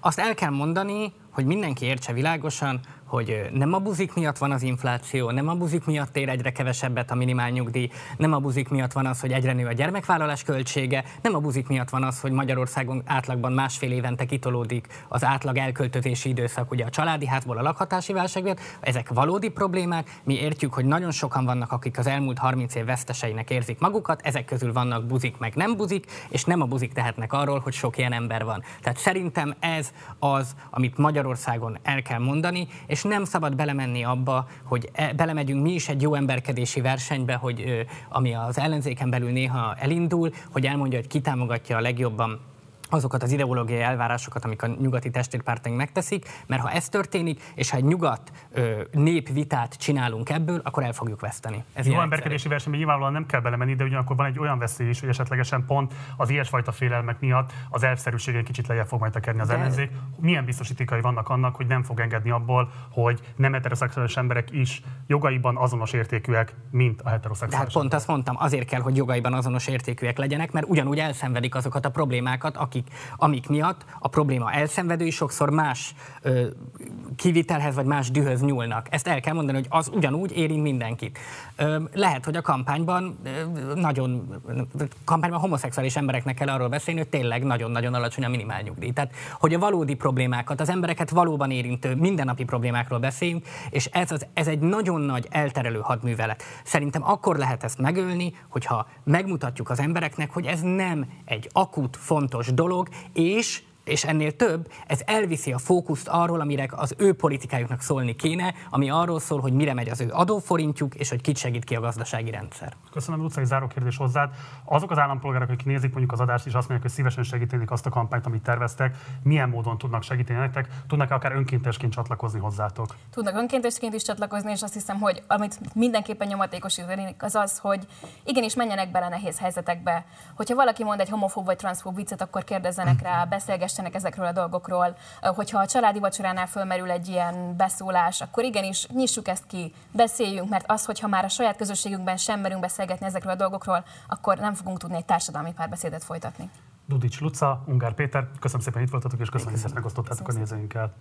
azt el kell mondani, hogy mindenki értse világosan, hogy nem a buzik miatt van az infláció, nem a buzik miatt ér egyre kevesebbet a minimál nyugdíj, nem a buzik miatt van az, hogy egyre nő a gyermekvállalás költsége, nem a buzik miatt van az, hogy Magyarországon átlagban másfél évente kitolódik az átlag elköltötési időszak, ugye a családi házból a lakhatási válság miatt. Ezek valódi problémák, mi értjük, hogy nagyon sokan vannak, akik az elmúlt 30 év veszteseinek érzik magukat, ezek közül vannak buzik, meg nem buzik, és nem a buzik tehetnek arról, hogy sok ilyen ember van. Tehát szerintem ez az, amit Magyarországon el kell mondani, és és nem szabad belemenni abba, hogy e, belemegyünk mi is egy jó emberkedési versenybe, hogy ami az ellenzéken belül néha elindul, hogy elmondja, hogy ki támogatja a legjobban azokat az ideológiai elvárásokat, amik a nyugati testvérpártaink megteszik, mert ha ez történik, és ha egy nyugat ö, népvitát csinálunk ebből, akkor el fogjuk veszteni. Ez Jó emberkedési versenyben nyilvánvalóan nem kell belemenni, de ugyanakkor van egy olyan veszély is, hogy esetlegesen pont az ilyesfajta félelmek miatt az elvszerűség egy kicsit lejjebb fog majd tekerni az ellenzék. Milyen biztosítékai vannak annak, hogy nem fog engedni abból, hogy nem heteroszexuális emberek is jogaiban azonos értékűek, mint a heteroszexuális. De hát pont azt mondtam, azért kell, hogy jogaiban azonos értékűek legyenek, mert ugyanúgy elszenvedik azokat a problémákat, akik akik, amik miatt a probléma elszenvedői sokszor más ö, kivitelhez vagy más dühöz nyúlnak. Ezt el kell mondani, hogy az ugyanúgy érint mindenkit. Ö, lehet, hogy a kampányban ö, nagyon, kampányban homoszexuális embereknek kell arról beszélni, hogy tényleg nagyon-nagyon alacsony a minimál nyugdíj. Tehát, hogy a valódi problémákat, az embereket valóban érintő mindennapi problémákról beszéljünk, és ez, az, ez egy nagyon nagy elterelő hadművelet. Szerintem akkor lehet ezt megölni, hogyha megmutatjuk az embereknek, hogy ez nem egy akut, fontos dolog, dolog, és és ennél több, ez elviszi a fókuszt arról, amire az ő politikájuknak szólni kéne, ami arról szól, hogy mire megy az ő adóforintjuk, és hogy kit segít ki a gazdasági rendszer. Köszönöm, Luca, egy záró kérdés hozzád. Azok az állampolgárok, akik nézik mondjuk az adást, és azt mondják, hogy szívesen segítenék azt a kampányt, amit terveztek, milyen módon tudnak segíteni nektek? Tudnak-e akár önkéntesként csatlakozni hozzátok? Tudnak önkéntesként is csatlakozni, és azt hiszem, hogy amit mindenképpen nyomatékosítani, az az, hogy igenis menjenek bele nehéz helyzetekbe. Hogyha valaki mond egy homofób vagy transzfób viccet, akkor kérdezzenek rá, beszélgessenek beszélgessenek ezekről a dolgokról. Hogyha a családi vacsoránál fölmerül egy ilyen beszólás, akkor igenis nyissuk ezt ki, beszéljünk, mert az, hogyha már a saját közösségünkben sem merünk beszélgetni ezekről a dolgokról, akkor nem fogunk tudni egy társadalmi párbeszédet folytatni. Dudics Luca, Ungár Péter, köszönöm szépen, hogy itt voltatok, és köszönöm, hogy megosztottátok a nézőinkkel.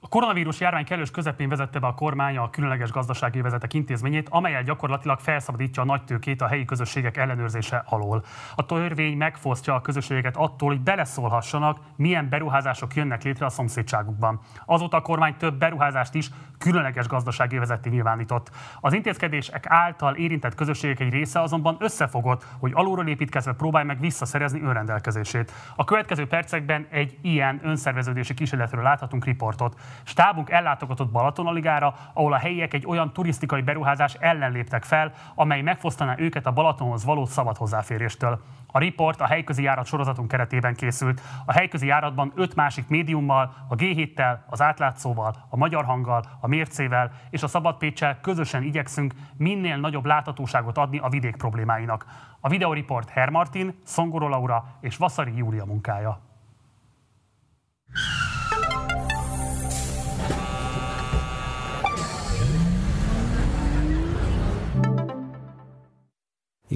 A koronavírus járvány kellős közepén vezette be a kormány a különleges gazdasági vezetek intézményét, amelyel gyakorlatilag felszabadítja a nagy tőkét a helyi közösségek ellenőrzése alól. A törvény megfosztja a közösségeket attól, hogy beleszólhassanak, milyen beruházások jönnek létre a szomszédságukban. Azóta a kormány több beruházást is különleges gazdasági vezetté nyilvánított. Az intézkedések által érintett közösségek egy része azonban összefogott, hogy alulról építkezve próbálj meg visszaszerezni önrendelkezését. A következő percekben egy ilyen önszerveződési kísérletről láthatunk riportot. Stábunk ellátogatott Balatonaligára, ahol a helyiek egy olyan turisztikai beruházás ellen léptek fel, amely megfosztaná őket a Balatonhoz való szabad hozzáféréstől. A riport a helyközi járat sorozatunk keretében készült. A helyközi járatban öt másik médiummal, a G7-tel, az átlátszóval, a Magyar Hanggal, a Mércével és a Szabad Pécsel közösen igyekszünk minél nagyobb láthatóságot adni a vidék problémáinak. A videoriport Hermartin, Szongoró Laura és Vaszari Júlia munkája.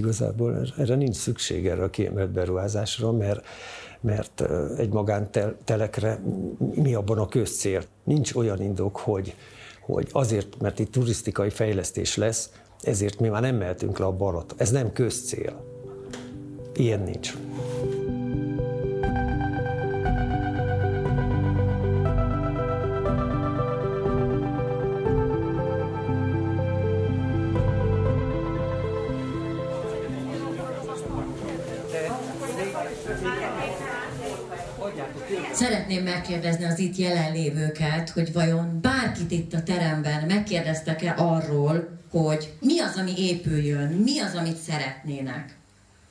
Igazából erre nincs szükség erre a kiemelt beruházásra, mert, mert egy magántelekre mi abban a közcél? Nincs olyan indok, hogy, hogy azért, mert itt turisztikai fejlesztés lesz, ezért mi már nem mehetünk le a barat. Ez nem közcél. Ilyen nincs. Megkérdezni az itt jelenlévőket, hogy vajon bárkit itt a teremben megkérdeztek-e arról, hogy mi az, ami épüljön, mi az, amit szeretnének.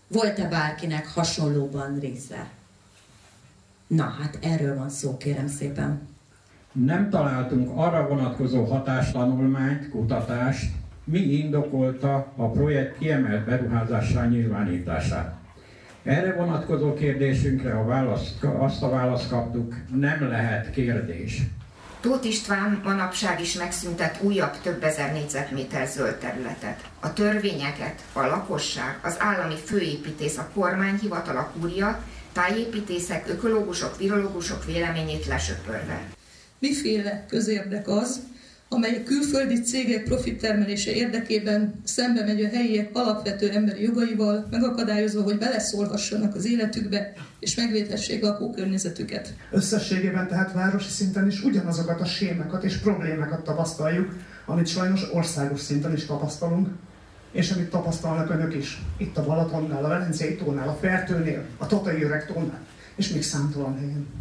Volt-e bárkinek hasonlóban része? Na, hát erről van szó, kérem szépen. Nem találtunk arra vonatkozó hatástanulmányt, kutatást, mi indokolta a projekt kiemelt beruházással nyilvánítását. Erre vonatkozó kérdésünkre a választ, azt a választ kaptuk, nem lehet kérdés. Tóth István manapság is megszüntet újabb több ezer négyzetméter zöld területet. A törvényeket a lakosság, az állami főépítész, a kormányhivatal, a kúria, tájépítészek, ökológusok, virológusok véleményét lesöpörve. Miféle közérdek az, amely a külföldi cégek profittermelése érdekében szembe megy a helyiek alapvető emberi jogaival, megakadályozva, hogy beleszólhassanak az életükbe, és megvédhessék lakókörnyezetüket. Összességében tehát városi szinten is ugyanazokat a sémákat és problémákat tapasztaljuk, amit sajnos országos szinten is tapasztalunk, és amit tapasztalnak önök is. Itt a Balatonnál, a Velencei tónál, a Fertőnél, a Tatai Öreg tónál, és még számtalan helyen.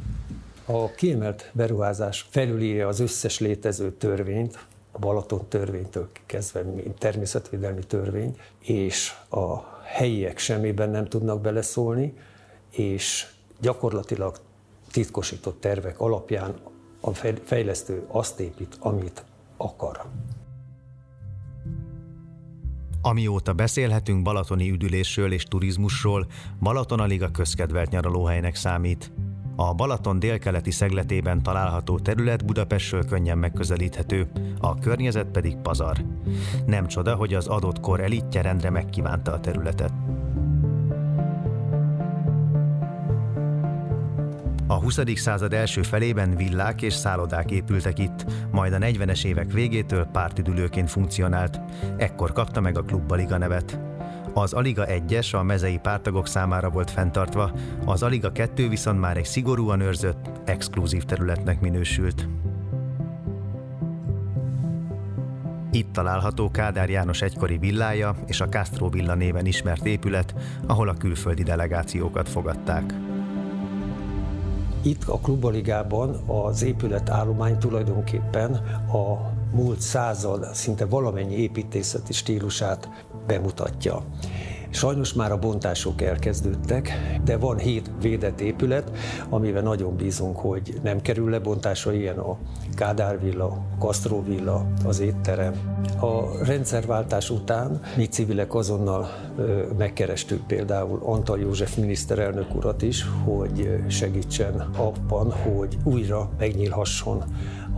A kiemelt beruházás felülírja az összes létező törvényt, a Balaton törvénytől kezdve, mint természetvédelmi törvény, és a helyiek semmiben nem tudnak beleszólni, és gyakorlatilag titkosított tervek alapján a fejlesztő azt épít, amit akar. Amióta beszélhetünk balatoni üdülésről és turizmusról, Balaton alig a közkedvelt nyaralóhelynek számít. A Balaton délkeleti szegletében található terület Budapestről könnyen megközelíthető, a környezet pedig pazar. Nem csoda, hogy az adott kor elitje rendre megkívánta a területet. A 20. század első felében villák és szállodák épültek itt, majd a 40-es évek végétől pártüdülőként funkcionált. Ekkor kapta meg a Klub Liga nevet. Az Aliga 1-es a mezei pártagok számára volt fenntartva, az Aliga 2 viszont már egy szigorúan őrzött, exkluzív területnek minősült. Itt található Kádár János egykori villája és a Castro villa néven ismert épület, ahol a külföldi delegációkat fogadták. Itt a Klubaligában az épületállomány tulajdonképpen a múlt század szinte valamennyi építészeti stílusát bemutatja. Sajnos már a bontások elkezdődtek, de van hét védett épület, amivel nagyon bízunk, hogy nem kerül lebontásra, ilyen a Kádár villa, Castro villa, az étterem. A rendszerváltás után mi civilek azonnal megkerestük például Antal József miniszterelnök urat is, hogy segítsen abban, hogy újra megnyílhasson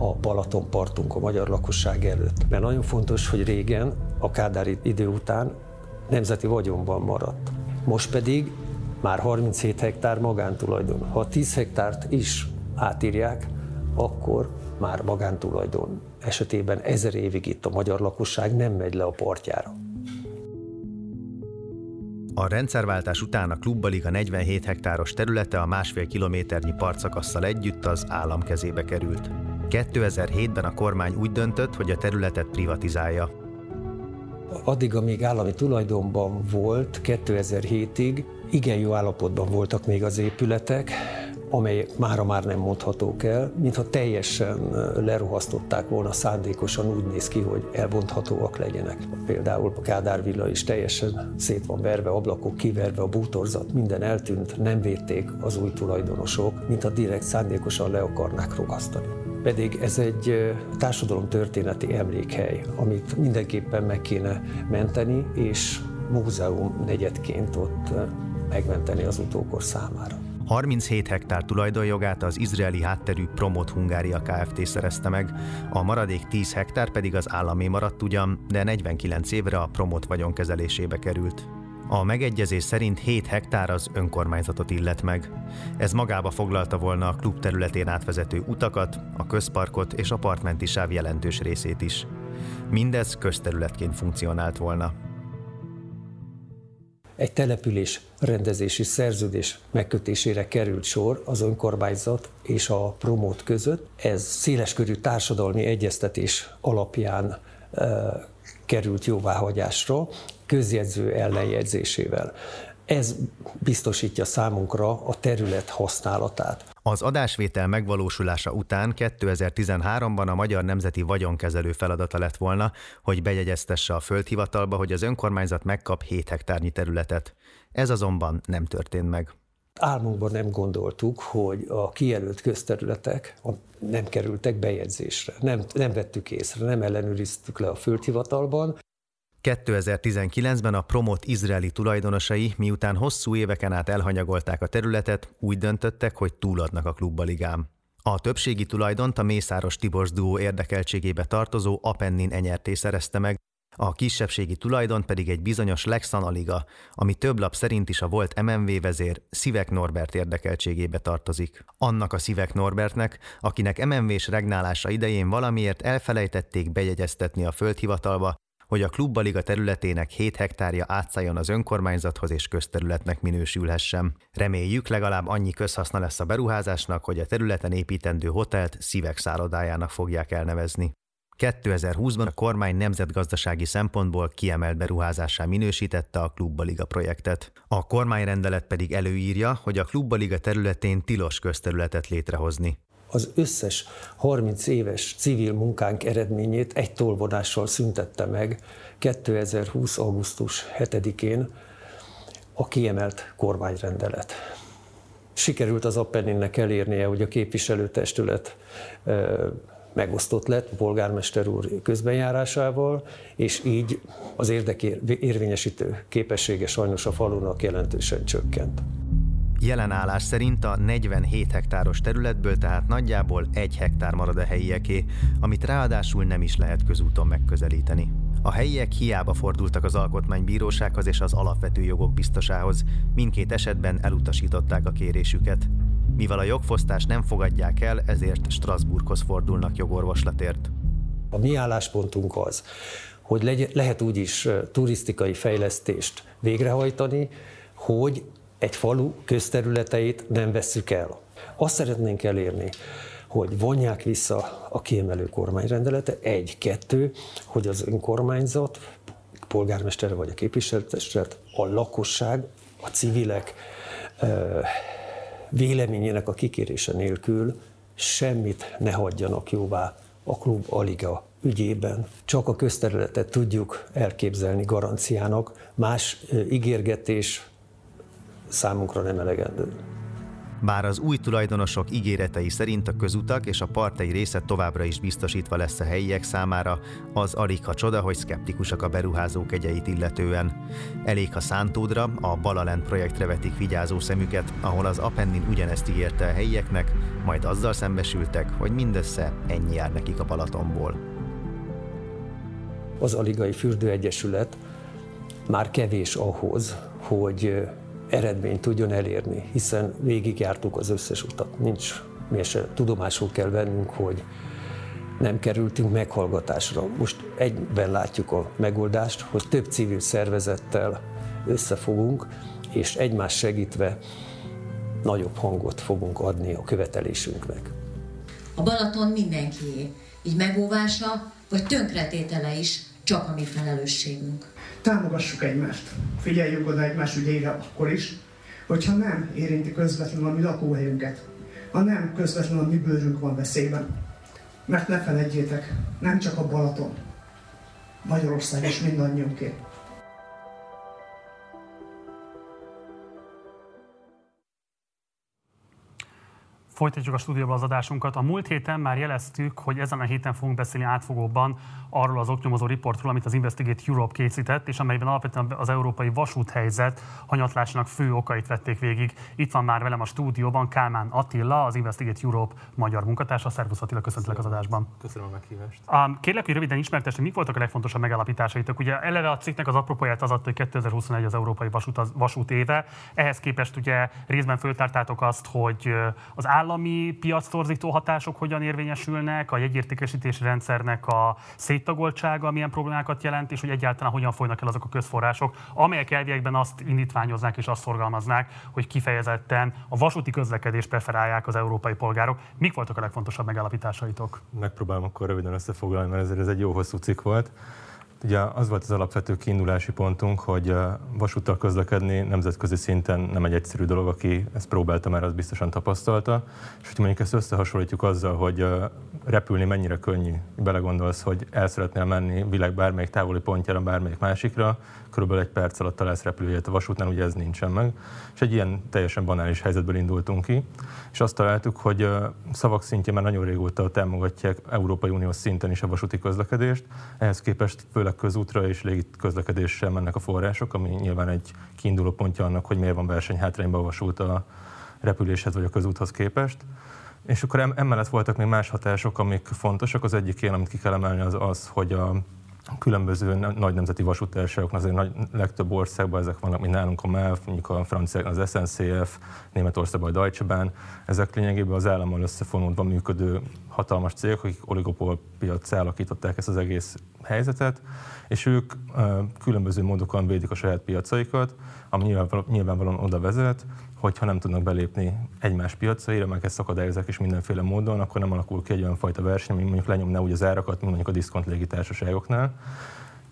a Balaton partunk a magyar lakosság előtt. Mert nagyon fontos, hogy régen, a Kádár idő után nemzeti vagyonban maradt. Most pedig már 37 hektár magántulajdon. Ha 10 hektárt is átírják, akkor már magántulajdon esetében ezer évig itt a magyar lakosság nem megy le a partjára. A rendszerváltás után a klubbalig a 47 hektáros területe a másfél kilométernyi partszakasszal együtt az állam kezébe került. 2007-ben a kormány úgy döntött, hogy a területet privatizálja. Addig, amíg állami tulajdonban volt, 2007-ig igen jó állapotban voltak még az épületek, amelyek mára már nem mondhatók el, mintha teljesen lerohasztották volna szándékosan, úgy néz ki, hogy elbonthatóak legyenek. Például a Kádár villa is teljesen szét van verve, ablakok kiverve, a bútorzat, minden eltűnt, nem védték az új tulajdonosok, mint a direkt szándékosan le akarnák rogasztani. Pedig ez egy társadalom történeti emlékhely, amit mindenképpen meg kéne menteni, és múzeum negyedként ott megmenteni az utókor számára. 37 hektár tulajdonjogát az izraeli hátterű Promot Hungária Kft. szerezte meg, a maradék 10 hektár pedig az államé maradt ugyan, de 49 évre a Promot vagyonkezelésébe került. A megegyezés szerint 7 hektár az önkormányzatot illet meg. Ez magába foglalta volna a klub területén átvezető utakat, a közparkot és a partmenti sáv jelentős részét is. Mindez közterületként funkcionált volna egy település rendezési szerződés megkötésére került sor az önkormányzat és a promót között. Ez széleskörű társadalmi egyeztetés alapján e, került jóváhagyásra, közjegyző ellenjegyzésével. Ez biztosítja számunkra a terület használatát. Az adásvétel megvalósulása után 2013-ban a Magyar Nemzeti Vagyonkezelő feladata lett volna, hogy bejegyeztesse a földhivatalba, hogy az önkormányzat megkap 7 hektárnyi területet. Ez azonban nem történt meg. Álmunkban nem gondoltuk, hogy a kijelölt közterületek nem kerültek bejegyzésre. Nem, nem vettük észre, nem ellenőriztük le a földhivatalban. 2019-ben a Promot izraeli tulajdonosai, miután hosszú éveken át elhanyagolták a területet, úgy döntöttek, hogy túladnak a klubbaligám. A többségi tulajdont a Mészáros Tibors duó érdekeltségébe tartozó Apennin enyerté szerezte meg, a kisebbségi tulajdon pedig egy bizonyos Lex Analiga, ami több lap szerint is a volt MMV vezér Szivek Norbert érdekeltségébe tartozik. Annak a Szivek Norbertnek, akinek MMV-s regnálása idején valamiért elfelejtették bejegyeztetni a földhivatalba, hogy a klubbaliga területének 7 hektárja átszálljon az önkormányzathoz és közterületnek minősülhessen. Reméljük legalább annyi közhaszna lesz a beruházásnak, hogy a területen építendő hotelt szívek szállodájának fogják elnevezni. 2020-ban a kormány nemzetgazdasági szempontból kiemelt beruházásá minősítette a Klubbaliga projektet. A kormányrendelet pedig előírja, hogy a Klubbaliga területén tilos közterületet létrehozni az összes 30 éves civil munkánk eredményét egy tolvonással szüntette meg 2020. augusztus 7-én a kiemelt kormányrendelet. Sikerült az Appenninnek elérnie, hogy a képviselőtestület megosztott lett polgármester úr közbenjárásával, és így az érdekérvényesítő képessége sajnos a falunak jelentősen csökkent. Jelen állás szerint a 47 hektáros területből tehát nagyjából egy hektár marad a helyieké, amit ráadásul nem is lehet közúton megközelíteni. A helyiek hiába fordultak az alkotmánybírósághoz és az alapvető jogok biztosához, mindkét esetben elutasították a kérésüket. Mivel a jogfosztást nem fogadják el, ezért Strasbourghoz fordulnak jogorvoslatért. A mi álláspontunk az, hogy lehet úgy is turisztikai fejlesztést végrehajtani, hogy egy falu közterületeit nem vesszük el. Azt szeretnénk elérni, hogy vonják vissza a kiemelő kormányrendelete, egy, kettő, hogy az önkormányzat, polgármestere vagy a képviselőtestület, a lakosság, a civilek véleményének a kikérése nélkül semmit ne hagyjanak jóvá a klub Aliga ügyében. Csak a közterületet tudjuk elképzelni garanciának, más ígérgetés számunkra nem elegendő. Bár az új tulajdonosok ígéretei szerint a közutak és a partai része továbbra is biztosítva lesz a helyiek számára, az alig ha csoda, hogy szkeptikusak a beruházók egyeit illetően. Elég ha Szántódra, a Balalent projektre vetik vigyázó szemüket, ahol az Apennin ugyanezt ígérte a helyieknek, majd azzal szembesültek, hogy mindössze ennyi jár nekik a Balatonból. Az Aligai Fürdőegyesület már kevés ahhoz, hogy eredményt tudjon elérni, hiszen végigjártuk az összes utat. Nincs, mi se tudomásul kell vennünk, hogy nem kerültünk meghallgatásra. Most egyben látjuk a megoldást, hogy több civil szervezettel összefogunk, és egymás segítve nagyobb hangot fogunk adni a követelésünknek. A Balaton mindenkié, így megóvása vagy tönkretétele is csak a mi felelősségünk támogassuk egymást, figyeljünk oda egymás ügyeire akkor is, hogyha nem érinti közvetlenül a mi lakóhelyünket, ha nem közvetlenül a mi bőrünk van veszélyben. Mert ne felejtjétek, nem csak a Balaton, Magyarország is mindannyiunké. Folytatjuk a stúdióban az adásunkat. A múlt héten már jeleztük, hogy ezen a héten fogunk beszélni átfogóban arról az oknyomozó riportról, amit az Investigate Europe készített, és amelyben alapvetően az európai vasúthelyzet hanyatlásának fő okait vették végig. Itt van már velem a stúdióban Kálmán Attila, az Investigate Europe magyar munkatársa. Szervusz Attila, köszöntelek az adásban. Köszönöm a meghívást. Kérlek, hogy röviden ismertesd, mik voltak a legfontosabb megállapításaitok. Ugye eleve a cikknek az apropóját az adta, hogy 2021 az európai vasút, az, vasút éve. Ehhez képest ugye részben föltártátok azt, hogy az állami piactorzító hatások hogyan érvényesülnek, a jegyértékesítési rendszernek a széttagoltsága milyen problémákat jelent, és hogy egyáltalán hogyan folynak el azok a közforrások, amelyek elviekben azt indítványoznák és azt szorgalmaznák, hogy kifejezetten a vasúti közlekedést preferálják az európai polgárok. Mik voltak a legfontosabb megállapításaitok? Megpróbálom akkor röviden összefoglalni, mert ez egy jó hosszú cikk volt. Ugye az volt az alapvető kiindulási pontunk, hogy vasúttal közlekedni nemzetközi szinten nem egy egyszerű dolog, aki ezt próbálta már, az biztosan tapasztalta. És hogyha mondjuk ezt összehasonlítjuk azzal, hogy repülni mennyire könnyű, belegondolsz, hogy el szeretnél menni világ bármelyik távoli pontjára, bármelyik másikra, körülbelül egy perc alatt találsz repülőjét a vasútnál, ugye ez nincsen meg. És egy ilyen teljesen banális helyzetből indultunk ki, és azt találtuk, hogy szavak szintjén már nagyon régóta támogatják Európai Unió szinten is a vasúti közlekedést, ehhez képest főleg közútra és légi közlekedéssel mennek a források, ami nyilván egy kiinduló pontja annak, hogy miért van versenyhátrányban a vasút a repüléshez vagy a közúthoz képest. És akkor emellett voltak még más hatások, amik fontosak. Az egyik ilyen, amit ki kell emelni, az az, hogy a különböző nagy nemzeti vasútárságoknak, azért nagy, legtöbb országban ezek vannak, mint nálunk a MÁV, mondjuk a francia az SNCF, Németországban a Deutsche Bahn, ezek lényegében az állammal összefonódva működő hatalmas cégek, akik oligopól piac alakították ezt az egész helyzetet, és ők különböző módokon védik a saját piacaikat, ami nyilvánvalóan, oda vezet, hogyha nem tudnak belépni egymás piacaira, meg ezt akadályozzák is mindenféle módon, akkor nem alakul ki egy olyan fajta verseny, ami mondjuk lenyomna úgy az árakat, mint mondjuk a diszkont légitársaságoknál.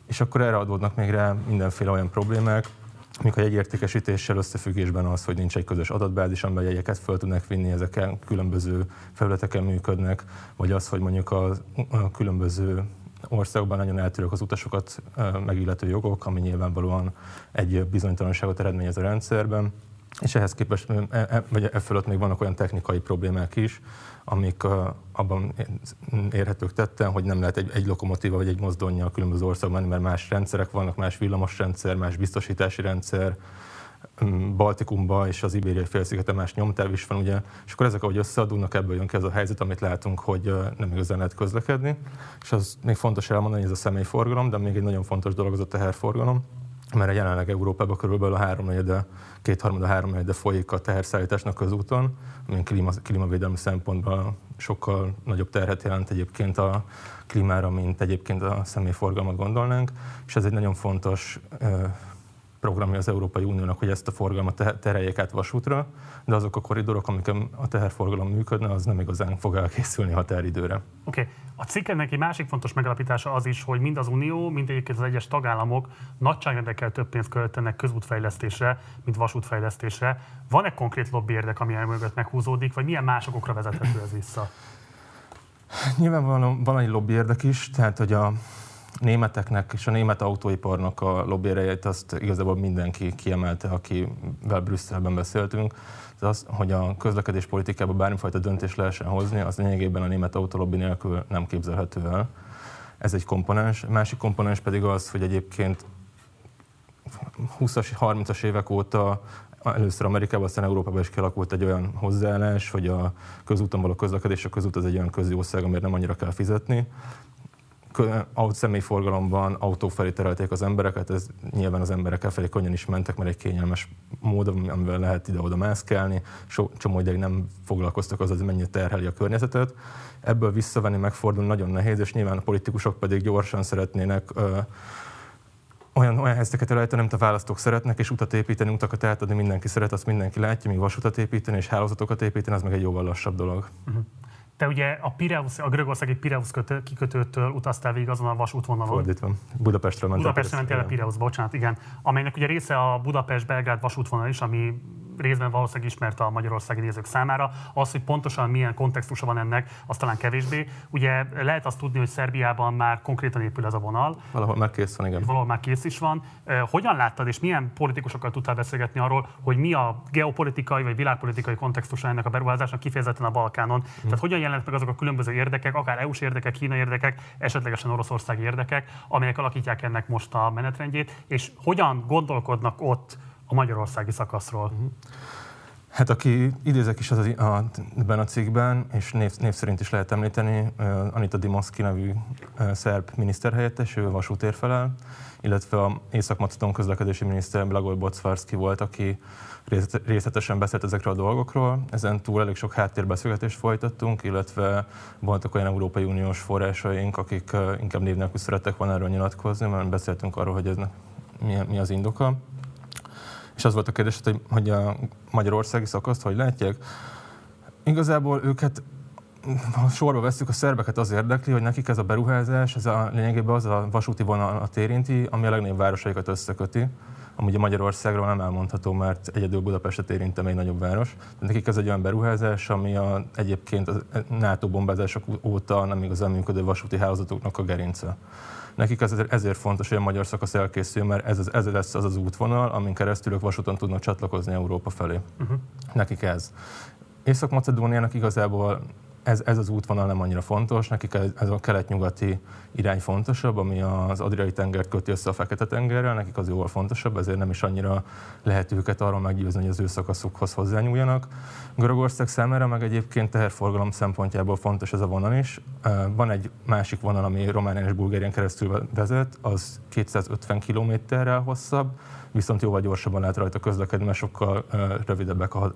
És akkor erre adódnak még rá mindenféle olyan problémák, a jegyértékesítéssel összefüggésben az, hogy nincs egy közös adatbázis, amiben jegyeket fel tudnak vinni, ezeken különböző felületeken működnek, vagy az, hogy mondjuk a, a különböző országokban nagyon eltérők az utasokat megillető jogok, ami nyilvánvalóan egy bizonytalanságot eredményez a rendszerben. És ehhez képest, e, e, vagy e fölött még vannak olyan technikai problémák is, amik abban érhetők tetten, hogy nem lehet egy, egy lokomotíva vagy egy mozdonyja a különböző országban mert más rendszerek vannak, más villamosrendszer, más biztosítási rendszer, Baltikumba és az Ibériai félszigeten más nyomtáv is van, ugye, és akkor ezek, ahogy összeadulnak, ebből jön ki ez a helyzet, amit látunk, hogy nem igazán lehet közlekedni. És az még fontos elmondani, hogy ez a személyforgalom, de még egy nagyon fontos dolog az a teherforgalom, mert jelenleg Európában körülbelül a háromnegyede, kétharmada háromnegyede folyik a teherszállításnak közúton, ami klíma, klímavédelmi szempontból sokkal nagyobb terhet jelent egyébként a klímára, mint egyébként a személyforgalmat gondolnánk, és ez egy nagyon fontos programja az Európai Uniónak, hogy ezt a forgalmat tereljék át vasútra, de azok a koridorok, amiken a teherforgalom működne, az nem igazán fog elkészülni határidőre. Oké. Okay. A cikkednek egy másik fontos megalapítása az is, hogy mind az Unió, mind egyébként az egyes tagállamok nagyságrendekkel több pénzt költenek közútfejlesztésre, mint vasútfejlesztésre. Van-e konkrét lobby érdek, ami el mögött meghúzódik, vagy milyen másokokra vezethető ez vissza? Nyilvánvalóan van egy lobby érdek is, tehát hogy a németeknek és a német autóiparnak a lobbérejét azt igazából mindenki kiemelte, akivel Brüsszelben beszéltünk. Az, az hogy a közlekedés politikában bármifajta döntést lehessen hozni, az lényegében a német autolobby nélkül nem képzelhető el. Ez egy komponens. A másik komponens pedig az, hogy egyébként 20-as, 30-as évek óta először Amerikában, aztán Európában is kialakult egy olyan hozzáállás, hogy a közúton való közlekedés, a közút az egy olyan közjószág, amire nem annyira kell fizetni személyforgalomban autó felé terelték az embereket, ez nyilván az emberek felé könnyen is mentek, mert egy kényelmes mód, amivel lehet ide-oda mászkálni, so, csomó ideig nem foglalkoztak az, hogy mennyire terheli a környezetet. Ebből visszavenni, megfordulni nagyon nehéz, és nyilván a politikusok pedig gyorsan szeretnének ö, olyan, olyan helyzeteket előállítani, amit a választók szeretnek, és utat építeni, utakat átadni, mindenki szeret, azt mindenki látja, míg vasutat építeni és hálózatokat építeni, az meg egy jóval lassabb dolog. Uh-huh. Te ugye a, Pireus, a görögországi Pireus kikötőtől utaztál végig azon a vasútvonalon. Fordítva. Budapestről mentél. Budapestről mentél a Pireus, bocsánat, igen. Amelynek ugye része a Budapest-Belgrád vasútvonal is, ami részben valószínűleg ismert a magyarországi nézők számára. Az, hogy pontosan milyen kontextusa van ennek, az talán kevésbé. Ugye lehet azt tudni, hogy Szerbiában már konkrétan épül ez a vonal. Valahol már kész van, igen. Valahol már kész is van. Hogyan láttad, és milyen politikusokkal tudtál beszélgetni arról, hogy mi a geopolitikai vagy világpolitikai kontextusa ennek a beruházásnak kifejezetten a Balkánon? Hmm. Tehát hogyan jelent meg azok a különböző érdekek, akár EU-s érdekek, kínai érdekek, esetlegesen oroszországi érdekek, amelyek alakítják ennek most a menetrendjét, és hogyan gondolkodnak ott a magyarországi szakaszról? Uh-huh. Hát aki idézek is az a, ebben a cikkben, és név, név szerint is lehet említeni, uh, Anita Dimoszki nevű uh, szerb miniszterhelyettes, ő vasútér felel, illetve a Észak-Macedon közlekedési miniszter Blagoj Bocvarski volt, aki részletesen beszélt ezekről a dolgokról. Ezen túl elég sok háttérbeszélgetést folytattunk, illetve voltak olyan Európai Uniós forrásaink, akik inkább név nélkül szerettek volna erről nyilatkozni, mert beszéltünk arról, hogy ez mi, mi az indoka. És az volt a kérdés, hogy, hogy a magyarországi szakaszt hogy látják. Igazából őket ha sorba veszük, a szerbeket az érdekli, hogy nekik ez a beruházás, ez a lényegében az a vasúti vonalat érinti, ami a legnagyobb városaikat összeköti. Amúgy a Magyarországról nem elmondható, mert egyedül Budapestet érintem egy nagyobb város. De nekik ez egy olyan beruházás, ami a, egyébként a NATO bombázások óta nem igazán működő vasúti hálózatoknak a gerince. Nekik ez, ezért fontos, hogy a magyar szakasz elkészül, mert ez, ez lesz az az útvonal, amin keresztül ők vasúton tudnak csatlakozni Európa felé. Uh-huh. Nekik ez. Észak-Macedóniának igazából ez, ez az útvonal nem annyira fontos, nekik ez, ez a kelet-nyugati irány fontosabb, ami az Adriai tengert köti össze a Fekete-tengerrel, nekik az jóval fontosabb, ezért nem is annyira lehet őket arról meggyőzni, hogy az ő szakaszukhoz hozzányúljanak. Görögország számára meg egyébként teherforgalom szempontjából fontos ez a vonal is. Van egy másik vonal, ami Románián és Bulgárián keresztül vezet, az 250 kilométerrel hosszabb, viszont jóval gyorsabban lehet rajta közlekedni, mert sokkal rövidebbek a,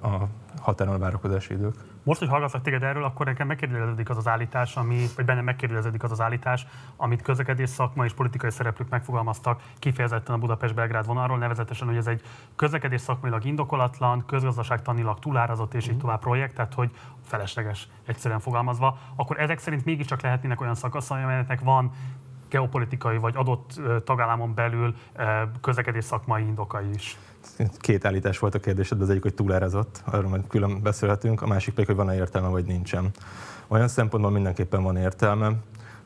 határon a várakozási idők. Most, hogy hallgatlak téged erről, akkor nekem megkérdeződik az az állítás, ami, vagy bennem megkérdeződik az az állítás, amit közlekedés szakma és politikai szereplők megfogalmaztak kifejezetten a Budapest-Belgrád vonalról, nevezetesen, hogy ez egy közlekedés szakmailag indokolatlan, közgazdaságtanilag túlárazott és így mhm. tovább projekt, tehát hogy felesleges egyszerűen fogalmazva, akkor ezek szerint mégiscsak lehetnének olyan szakaszai, amelyeknek van geopolitikai vagy adott tagállamon belül közlekedés szakmai indokai is. Két állítás volt a kérdésed, az egyik, hogy túlárazott, arról majd külön beszélhetünk, a másik pedig, hogy van-e értelme, vagy nincsen. Olyan szempontból mindenképpen van értelme,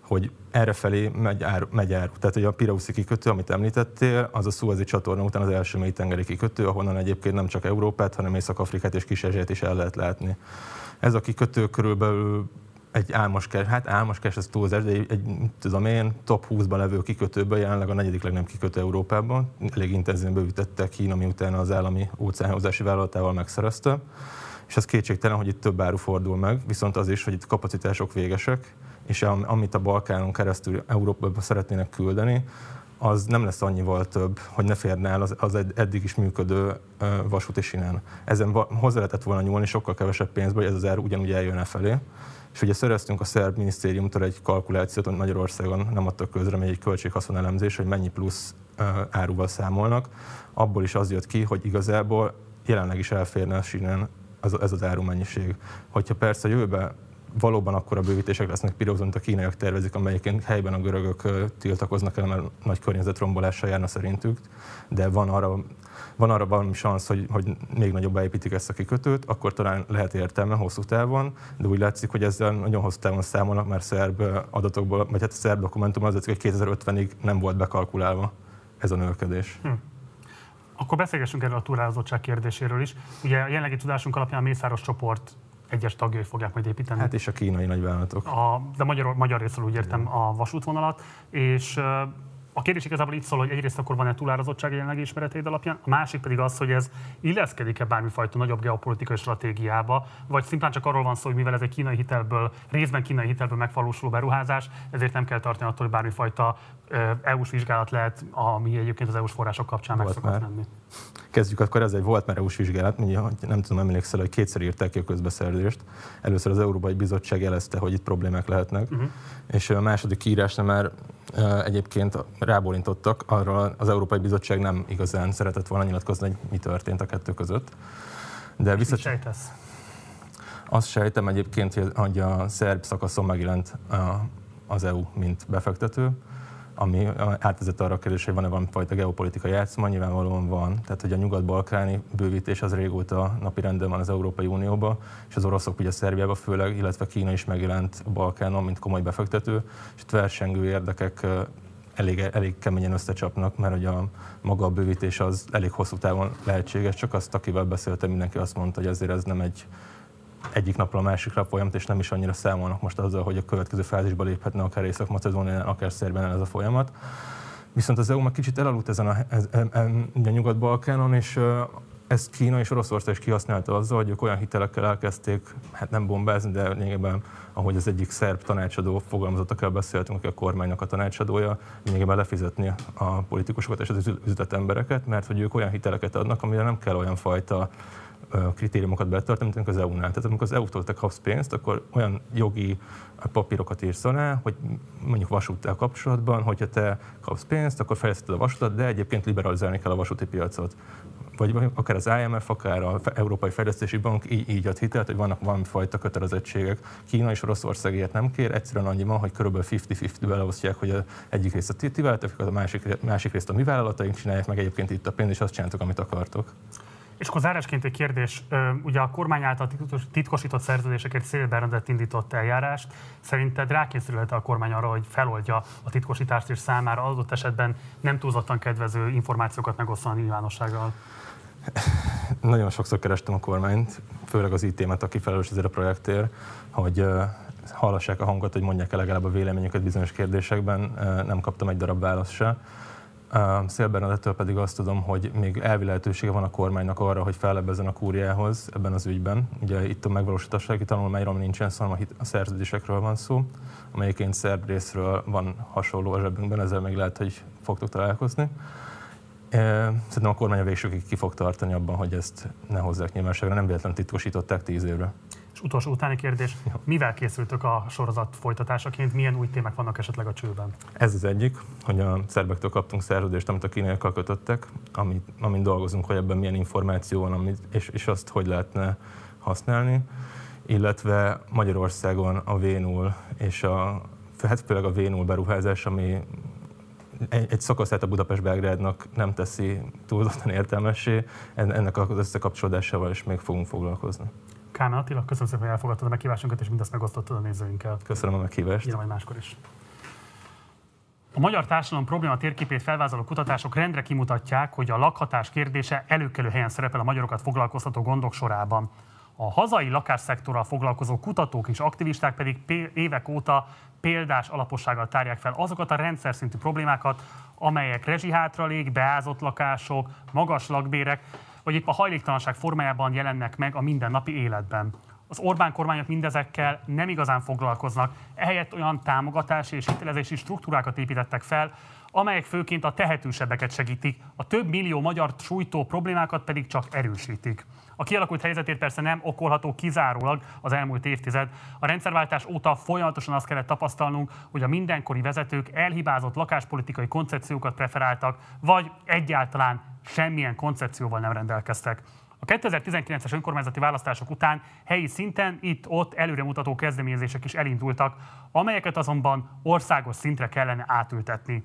hogy errefelé megy áru, megy áru. Tehát, hogy a Pirauszi kikötő, amit említettél, az a Suezi csatorna után az első mély tengeri kikötő, ahonnan egyébként nem csak Európát, hanem Észak-Afrikát és kis is el lehet látni. Ez a kikötő körülbelül egy álmos kes, hát álmos kes, ez túlzás, de egy, egy tudom én, top 20-ban levő kikötőből jelenleg a negyedik legnagyobb kikötő Európában. Elég intenzíven bővítette Kína, miután az állami óceánhozási vállalatával megszerezte. És az kétségtelen, hogy itt több áru fordul meg, viszont az is, hogy itt kapacitások végesek, és amit a Balkánon keresztül Európába szeretnének küldeni, az nem lesz annyival több, hogy ne férne el az, eddig is működő vasúti sinen. Ezen hozzá lehetett volna nyúlni sokkal kevesebb pénzbe, hogy ez az áru ugyanúgy eljön e felé. És ugye szereztünk a szerb minisztériumtól egy kalkulációt, hogy Magyarországon nem adtak közre még egy költséghaszon elemzés, hogy mennyi plusz áruval számolnak. Abból is az jött ki, hogy igazából jelenleg is elférne a sínen ez az árumennyiség. Hogyha persze a jövőben valóban akkor a bővítések lesznek pirozont a kínaiak tervezik, amelyeken helyben a görögök tiltakoznak el, mert nagy környezetrombolással járna szerintük, de van arra van arra valami szansz, hogy, hogy még nagyobb építik ezt a kikötőt, akkor talán lehet értelme hosszú távon, de úgy látszik, hogy ezzel nagyon hosszú távon számolnak, mert szerb adatokból, vagy hát a szerb dokumentum az hogy 2050-ig nem volt bekalkulálva ez a növekedés. Hm. Akkor beszélgessünk erről a túrázottság kérdéséről is. Ugye a jelenlegi tudásunk alapján a Mészáros csoport egyes tagjai fogják majd építeni. Hát és a kínai nagyvállalatok. A, de magyar, magyar részről úgy értem a vasútvonalat, és a kérdés igazából itt szól, hogy egyrészt akkor van-e túlárazottság jelenlegi ismereteid alapján, a másik pedig az, hogy ez illeszkedik-e bármifajta nagyobb geopolitikai stratégiába, vagy szimplán csak arról van szó, hogy mivel ez egy kínai hitelből, részben kínai hitelből megvalósuló beruházás, ezért nem kell tartani attól, hogy bármifajta EU-s vizsgálat lehet, ami egyébként az EU-s források kapcsán volt meg szokott lenni. Kezdjük akkor, ez egy volt már EU-s vizsgálat, nem tudom, emlékszel, hogy kétszer írták ki a közbeszerzést. Először az Európai Bizottság jelezte, hogy itt problémák lehetnek, uh-huh. és a második írásnál már egyébként rábólintottak, arra az Európai Bizottság nem igazán szeretett volna nyilatkozni, hogy mi történt a kettő között. De vissza... Sejtesz? Azt sejtem egyébként, hogy a szerb szakaszon megjelent az EU, mint befektető, ami átvezet arra a kérdés, hogy van-e valamifajta geopolitikai játszma, nyilvánvalóan van. Tehát, hogy a nyugat-balkáni bővítés az régóta napi renden van az Európai Unióba, és az oroszok ugye Szerbiába főleg, illetve Kína is megjelent a Balkánon, mint komoly befektető, és itt versengő érdekek elég, elég keményen összecsapnak, mert hogy a maga a bővítés az elég hosszú távon lehetséges, csak azt, akivel beszéltem, mindenki azt mondta, hogy azért ez nem egy egyik napról a másikra folyamat, és nem is annyira számolnak most azzal, hogy a következő fázisba léphetne akár Észak-Macedónián, akár Szerbián ez a folyamat. Viszont az EU meg kicsit elaludt ezen a, ez, a, a Nyugat-Balkánon, és ezt Kína és Oroszország is kihasználta azzal, hogy ők olyan hitelekkel elkezdték, hát nem bombázni, de lényegében, ahogy az egyik szerb tanácsadó fogalmazott, akár beszéltünk, aki a kormánynak a tanácsadója, lényegében lefizetni a politikusokat és az üzletembereket, mert hogy ők olyan hiteleket adnak, amire nem kell olyan fajta kritériumokat betartani, mint az EU-nál. Tehát amikor az EU-tól te kapsz pénzt, akkor olyan jogi papírokat írsz alá, hogy mondjuk vasúttal kapcsolatban, hogyha te kapsz pénzt, akkor fejleszted a vasutat, de egyébként liberalizálni kell a vasúti piacot. Vagy akár az IMF, akár az Európai Fejlesztési Bank így, így ad hitelt, hogy vannak valamifajta kötelezettségek. Kína és Oroszország ilyet nem kér, egyszerűen annyi van, hogy kb. 50-50 beleosztják, hogy az egyik részt a ti vállalatok, a másik, másik részt a mi vállalataink csinálják, meg egyébként itt a pénz, és azt csináltok, amit akartok. És akkor zárásként egy kérdés. Ugye a kormány által titkosított szerződésekért szélberendett indított eljárást. Szerinted rákényszerülhet a kormány arra, hogy feloldja a titkosítást és számára adott esetben nem túlzottan kedvező információkat megosztani a nyilvánossággal? Nagyon sokszor kerestem a kormányt, főleg az IT-met, aki felelős ezért a projektért, hogy hallassák a hangot, hogy mondják el legalább a véleményüket bizonyos kérdésekben. Nem kaptam egy darab választ se. Szél Bernadettől pedig azt tudom, hogy még elvi lehetősége van a kormánynak arra, hogy fellebezzen a kúriához ebben az ügyben. Ugye itt a megvalósítássági tanulmányról nincsen szó, hanem a szerződésekről van szó, amelyiként szerb részről van hasonló a zsebünkben, ezzel még lehet, hogy fogtok találkozni. Szerintem a kormány a végsőkig ki fog tartani abban, hogy ezt ne hozzák nyilvánosságra, nem véletlenül titkosították tíz évre. És utolsó utáni kérdés, mivel készültök a sorozat folytatásaként, milyen új témák vannak esetleg a csőben? Ez az egyik, hogy a szerbektől kaptunk szerződést, amit a kínaiakkal kötöttek, amit, amin dolgozunk, hogy ebben milyen információ van, amit, és, és azt hogy lehetne használni, illetve Magyarországon a v és a, hát főleg a v beruházás, ami egy, egy szakaszát a Budapest-Belgrádnak nem teszi túlzottan értelmessé, ennek az összekapcsolódásával is még fogunk foglalkozni. Kálmán Attila, köszönöm szépen, hogy elfogadtad a meghívásunkat, és mindezt megosztottad a nézőinkkel. Köszönöm a meghívást. Írom, majd máskor is. A magyar társadalom probléma térképét felvázoló kutatások rendre kimutatják, hogy a lakhatás kérdése előkelő helyen szerepel a magyarokat foglalkoztató gondok sorában. A hazai lakásszektorral foglalkozó kutatók és aktivisták pedig évek óta példás alapossággal tárják fel azokat a rendszer szintű problémákat, amelyek rezsihátralék, beázott lakások, magas lakbérek, vagy épp a hajléktalanság formájában jelennek meg a mindennapi életben. Az Orbán kormányok mindezekkel nem igazán foglalkoznak, ehelyett olyan támogatási és hitelezési struktúrákat építettek fel, amelyek főként a tehetősebbeket segítik, a több millió magyar sújtó problémákat pedig csak erősítik. A kialakult helyzetért persze nem okolható kizárólag az elmúlt évtized. A rendszerváltás óta folyamatosan azt kellett tapasztalnunk, hogy a mindenkori vezetők elhibázott lakáspolitikai koncepciókat preferáltak, vagy egyáltalán semmilyen koncepcióval nem rendelkeztek. A 2019-es önkormányzati választások után helyi szinten itt-ott előremutató kezdeményezések is elindultak, amelyeket azonban országos szintre kellene átültetni.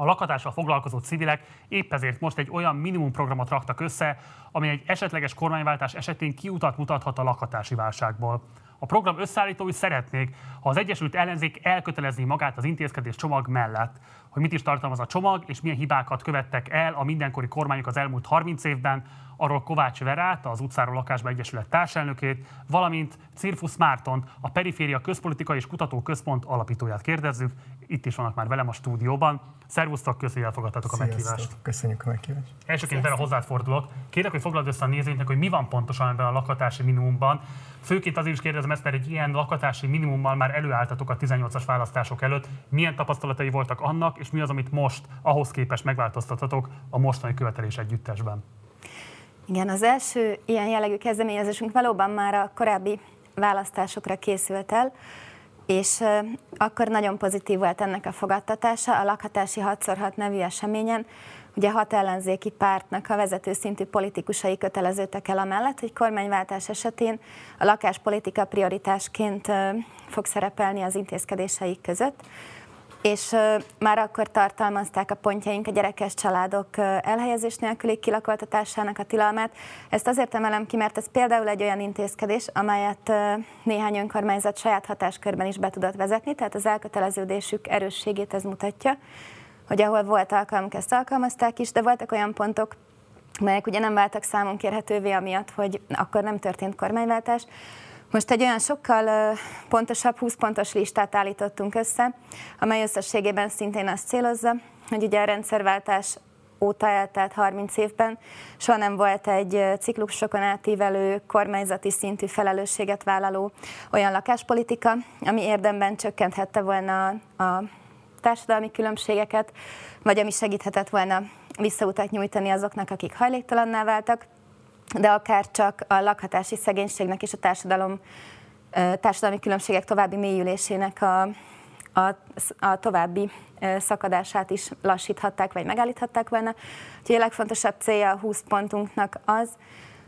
A lakatással foglalkozó civilek épp ezért most egy olyan minimumprogramot raktak össze, ami egy esetleges kormányváltás esetén kiutat mutathat a lakatási válságból. A program összeállítói szeretnék, ha az Egyesült Ellenzék elkötelezni magát az intézkedés csomag mellett, hogy mit is tartalmaz a csomag, és milyen hibákat követtek el a mindenkori kormányok az elmúlt 30 évben, arról Kovács Verát, az utcáról lakásba egyesület társelnökét, valamint Cirfus Márton, a Periféria Közpolitika és Kutató Központ alapítóját kérdezzük. Itt is vannak már velem a stúdióban. Szervusztok, köszönjük, hogy elfogadtatok a meghívást. Köszönjük a meghívást. Elsőként Vera hozzád fordulok. Kérlek, hogy foglald össze a nézőinknek, hogy mi van pontosan ebben a lakhatási minimumban. Főként azért is kérdezem ezt, mert egy ilyen lakhatási minimummal már előálltatok a 18-as választások előtt. Milyen tapasztalatai voltak annak, és mi az, amit most ahhoz képest megváltoztathatok a mostani követelés együttesben? Igen, az első ilyen jellegű kezdeményezésünk valóban már a korábbi választásokra készült el, és akkor nagyon pozitív volt ennek a fogadtatása. A lakhatási 6x6 nevű eseményen ugye hat ellenzéki pártnak a vezető szintű politikusai köteleződtek el amellett, hogy kormányváltás esetén a lakáspolitika prioritásként fog szerepelni az intézkedéseik között és már akkor tartalmazták a pontjaink a gyerekes családok elhelyezés nélküli kilakoltatásának a tilalmát. Ezt azért emelem ki, mert ez például egy olyan intézkedés, amelyet néhány önkormányzat saját hatáskörben is be tudott vezetni, tehát az elköteleződésük erősségét ez mutatja, hogy ahol volt alkalmuk, ezt alkalmazták is, de voltak olyan pontok, melyek ugye nem váltak számon kérhetővé, amiatt, hogy akkor nem történt kormányváltás, most egy olyan sokkal pontosabb, 20 pontos listát állítottunk össze, amely összességében szintén azt célozza, hogy ugye a rendszerváltás óta eltelt 30 évben soha nem volt egy ciklusokon átívelő, kormányzati szintű felelősséget vállaló olyan lakáspolitika, ami érdemben csökkenthette volna a társadalmi különbségeket, vagy ami segíthetett volna visszautat nyújtani azoknak, akik hajléktalanná váltak, de akár csak a lakhatási szegénységnek és a társadalom, társadalmi különbségek további mélyülésének a, a, a további szakadását is lassíthatták, vagy megállíthatták volna. Úgyhogy a legfontosabb célja a 20 pontunknak az,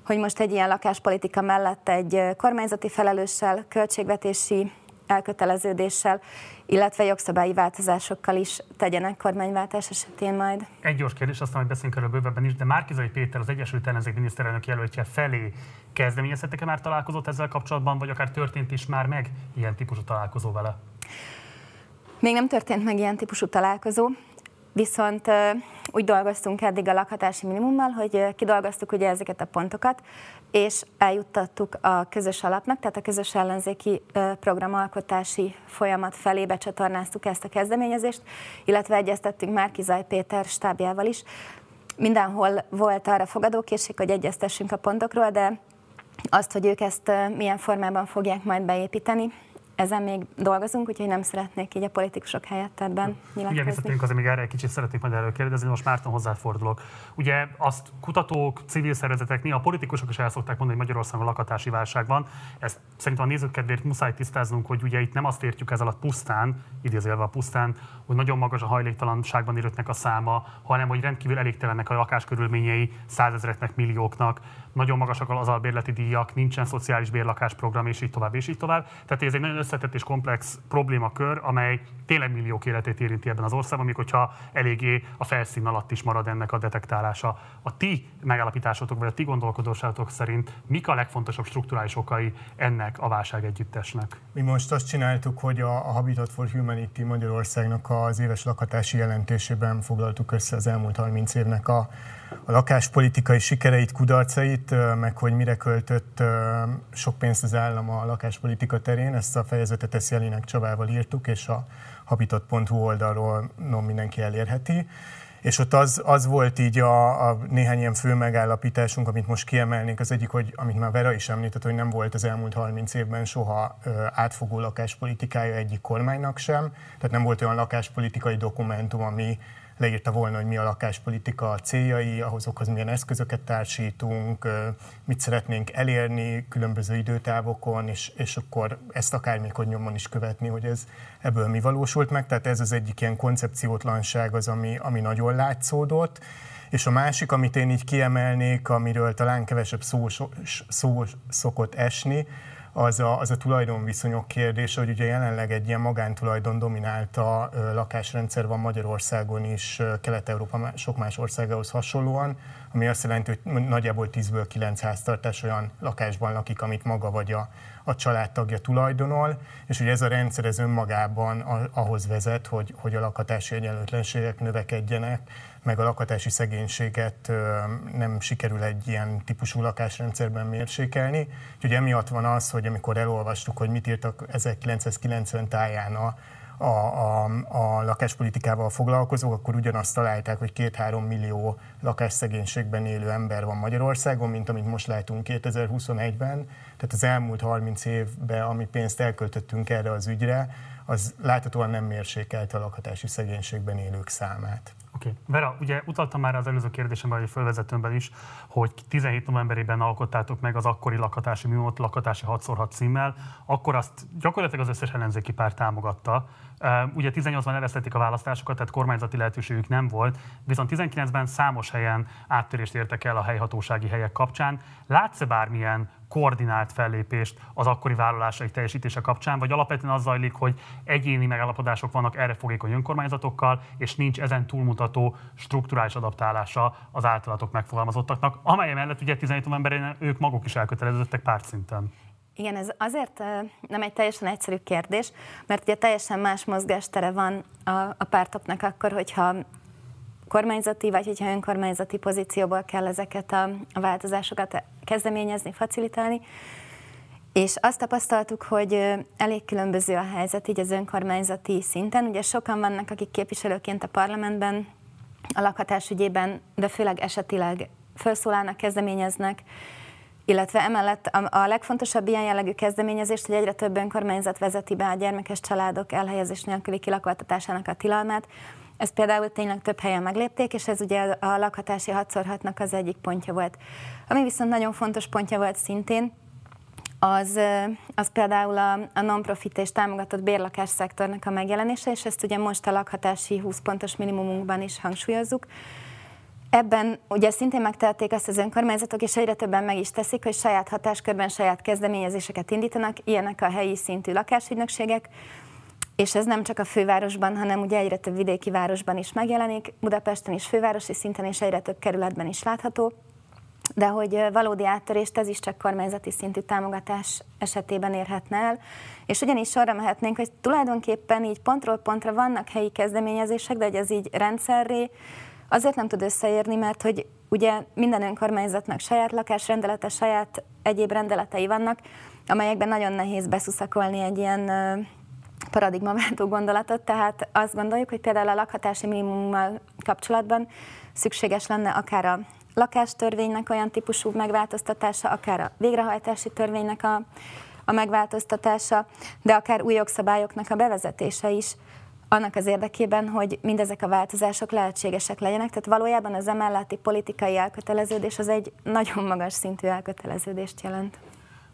hogy most egy ilyen lakáspolitika mellett egy kormányzati felelőssel, költségvetési elköteleződéssel, illetve jogszabályi változásokkal is tegyenek kormányváltás esetén majd. Egy gyors kérdés, aztán majd beszélünk erről bővebben is, de Márkizai Péter, az Egyesült Ellenzék miniszterelnök jelöltje felé kezdeményezhetek-e már találkozót ezzel kapcsolatban, vagy akár történt is már meg ilyen típusú találkozó vele? Még nem történt meg ilyen típusú találkozó. Viszont úgy dolgoztunk eddig a lakhatási minimummal, hogy kidolgoztuk ugye ezeket a pontokat, és eljuttattuk a közös alapnak, tehát a közös ellenzéki programalkotási folyamat felé becsatornáztuk ezt a kezdeményezést, illetve egyeztettünk Márki Zaj Péter stábjával is. Mindenhol volt arra fogadókészség, hogy egyeztessünk a pontokról, de azt, hogy ők ezt milyen formában fogják majd beépíteni, ezen még dolgozunk, úgyhogy nem szeretnék így a politikusok helyett ebben nyilatkozni. Ugye visszatérünk azért még erre egy kicsit szeretnék majd erről kérdezni, most Márton hozzád fordulok. Ugye azt kutatók, civil szervezetek, néha a politikusok is el szokták mondani, hogy Magyarországon lakatási válság van. Ezt szerintem a nézők kedvéért muszáj tisztáznunk, hogy ugye itt nem azt értjük ez alatt pusztán, idézőjelve a pusztán, hogy nagyon magas a hajléktalanságban élőknek a száma, hanem hogy rendkívül elégtelennek a lakáskörülményei százezereknek, millióknak, nagyon magasak az albérleti díjak, nincsen szociális bérlakásprogram, és így tovább, és így tovább. Tehát ez egy nagyon összetett és komplex problémakör, amely tényleg milliók életét érinti ebben az országban, még hogyha eléggé a felszín alatt is marad ennek a detektálása. A ti megállapításotok, vagy a ti gondolkodósátok szerint mik a legfontosabb strukturális okai ennek a válság együttesnek? Mi most azt csináltuk, hogy a, Habitat for Humanity Magyarországnak az éves lakhatási jelentésében foglaltuk össze az elmúlt 30 évnek a a lakáspolitikai sikereit, kudarcait, meg hogy mire költött sok pénzt az állam a lakáspolitika terén. Ezt a fejezetet ezt Jelinek Csabával írtuk, és a habitat.hu oldalról no, mindenki elérheti. És ott az, az volt így a, a néhány ilyen fő megállapításunk, amit most kiemelnék. Az egyik, hogy amit már Vera is említett, hogy nem volt az elmúlt 30 évben soha ö, átfogó lakáspolitikája egyik kormánynak sem. Tehát nem volt olyan lakáspolitikai dokumentum, ami leírta volna, hogy mi a lakáspolitika céljai, ahhozokhoz milyen eszközöket társítunk, mit szeretnénk elérni különböző időtávokon, és, és akkor ezt akár még hogy nyomon is követni, hogy ez ebből mi valósult meg. Tehát ez az egyik ilyen koncepciótlanság az, ami, ami nagyon látszódott. És a másik, amit én így kiemelnék, amiről talán kevesebb szó, szó szokott esni, az a, az a tulajdonviszonyok kérdése, hogy ugye jelenleg egy ilyen magántulajdon dominálta lakásrendszer van Magyarországon is, Kelet-Európa sok más országához hasonlóan, ami azt jelenti, hogy nagyjából 10-ből 9 háztartás olyan lakásban lakik, amit maga vagy a, a családtagja tulajdonol, és ugye ez a rendszer ez önmagában ahhoz vezet, hogy, hogy a lakhatási egyenlőtlenségek növekedjenek, meg a lakhatási szegénységet nem sikerül egy ilyen típusú lakásrendszerben mérsékelni. Úgyhogy emiatt van az, hogy amikor elolvastuk, hogy mit írtak 1990 táján a, a, a, a lakáspolitikával foglalkozók, akkor ugyanazt találták, hogy két-három millió lakásszegénységben élő ember van Magyarországon, mint amit most látunk 2021-ben. Tehát az elmúlt 30 évben, ami pénzt elköltöttünk erre az ügyre, az láthatóan nem mérsékelte a lakhatási szegénységben élők számát. Oké. Okay. Vera, ugye utaltam már az előző kérdésemben, vagy fölvezetőmben is, hogy 17 novemberében alkottátok meg az akkori lakhatási minimumot lakatási 6x6 címmel, akkor azt gyakorlatilag az összes ellenzéki párt támogatta. Ugye 18-ban elvesztették a választásokat, tehát kormányzati lehetőségük nem volt, viszont 19-ben számos helyen áttörést értek el a helyhatósági helyek kapcsán. Látsz-e bármilyen koordinált fellépést az akkori vállalásai teljesítése kapcsán, vagy alapvetően az zajlik, hogy egyéni megállapodások vannak erre fogékony önkormányzatokkal, és nincs ezen túlmutató strukturális adaptálása az általatok megfogalmazottaknak, amely mellett ugye 17 novemberén ők maguk is elköteleződtek pártszinten. Igen, ez azért nem egy teljesen egyszerű kérdés, mert ugye teljesen más mozgástere van a, a pártoknak akkor, hogyha kormányzati, vagy hogyha önkormányzati pozícióból kell ezeket a, változásokat kezdeményezni, facilitálni. És azt tapasztaltuk, hogy elég különböző a helyzet így az önkormányzati szinten. Ugye sokan vannak, akik képviselőként a parlamentben, a lakhatás ügyében, de főleg esetileg felszólalnak, kezdeményeznek, illetve emellett a, a legfontosabb ilyen jellegű kezdeményezést, hogy egyre több önkormányzat vezeti be a gyermekes családok elhelyezés nélküli kilakoltatásának a tilalmát. Ezt például tényleg több helyen meglépték, és ez ugye a lakhatási hatszorhatnak az egyik pontja volt. Ami viszont nagyon fontos pontja volt szintén, az, az például a, a non-profit és támogatott bérlakás szektornak a megjelenése, és ezt ugye most a lakhatási 20 pontos minimumunkban is hangsúlyozzuk. Ebben ugye szintén megtehették ezt az önkormányzatok, és egyre többen meg is teszik, hogy saját hatáskörben saját kezdeményezéseket indítanak, ilyenek a helyi szintű lakásügynökségek, és ez nem csak a fővárosban, hanem ugye egyre több vidéki városban is megjelenik, Budapesten is fővárosi szinten és egyre több kerületben is látható. de hogy valódi áttörést ez is csak kormányzati szintű támogatás esetében érhetne el. És ugyanis arra mehetnénk, hogy tulajdonképpen így pontról pontra vannak helyi kezdeményezések, de hogy ez így rendszerré azért nem tud összeérni, mert hogy ugye minden önkormányzatnak saját lakásrendelete, saját egyéb rendeletei vannak, amelyekben nagyon nehéz beszuszakolni egy ilyen paradigmaváltó gondolatot, tehát azt gondoljuk, hogy például a lakhatási minimummal kapcsolatban szükséges lenne akár a lakástörvénynek olyan típusú megváltoztatása, akár a végrehajtási törvénynek a, a megváltoztatása, de akár új jogszabályoknak a bevezetése is, annak az érdekében, hogy mindezek a változások lehetségesek legyenek. Tehát valójában az emelletti politikai elköteleződés az egy nagyon magas szintű elköteleződést jelent.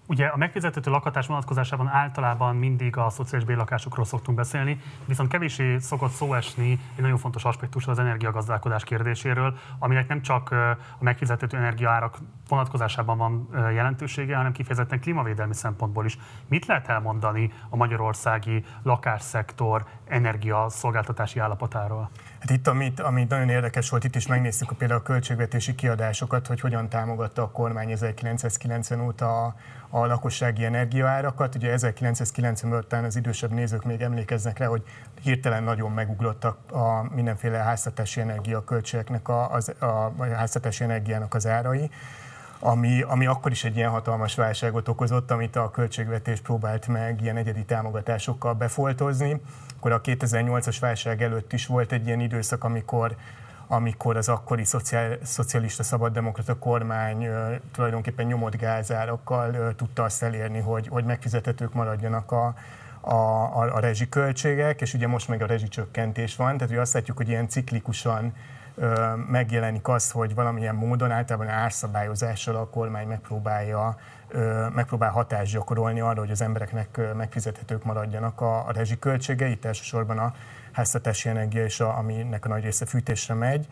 Ugye a megfizethető lakhatás vonatkozásában általában mindig a szociális bérlakásokról szoktunk beszélni, viszont kevésé szokott szó esni egy nagyon fontos aspektus az energiagazdálkodás kérdéséről, aminek nem csak a megfizethető energiaárak vonatkozásában van jelentősége, hanem kifejezetten klímavédelmi szempontból is. Mit lehet elmondani a magyarországi lakásszektor energiaszolgáltatási állapotáról? Hát itt, amit, amit nagyon érdekes volt, itt is megnéztük például a költségvetési kiadásokat, hogy hogyan támogatta a kormány 1990 óta a lakossági energiaárakat. Ugye 1990 után az idősebb nézők még emlékeznek rá, hogy hirtelen nagyon megugrottak a mindenféle háztartási energiaköltségeknek, a, az, a háztartási energiának az árai ami, ami akkor is egy ilyen hatalmas válságot okozott, amit a költségvetés próbált meg ilyen egyedi támogatásokkal befoltozni. Akkor a 2008-as válság előtt is volt egy ilyen időszak, amikor amikor az akkori szociál, szocialista szabaddemokrata kormány ö, tulajdonképpen nyomott gázárakkal ö, tudta azt elérni, hogy, hogy megfizethetők maradjanak a, a, a, a rezsiköltségek, és ugye most meg a rezsicsökkentés van, tehát hogy azt látjuk, hogy ilyen ciklikusan megjelenik az, hogy valamilyen módon általában árszabályozással a kormány megpróbálja megpróbál hatást gyakorolni arra, hogy az embereknek megfizethetők maradjanak a, a rezsiköltségei, elsősorban a háztartási energia és a, aminek a nagy része fűtésre megy,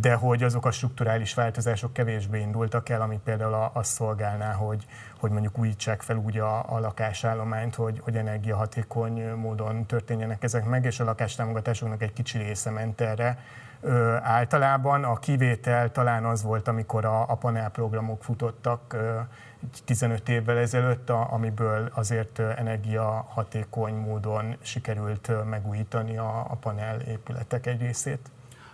de hogy azok a strukturális változások kevésbé indultak el, ami például azt szolgálná, hogy, hogy mondjuk újítsák fel úgy a, a lakásállományt, hogy, hogy energiahatékony módon történjenek ezek meg, és a lakástámogatásoknak egy kicsi része ment erre, Ö, általában a kivétel talán az volt, amikor a, a panelprogramok futottak ö, 15 évvel ezelőtt, a, amiből azért energiahatékony módon sikerült megújítani a, a panel épületek egy részét.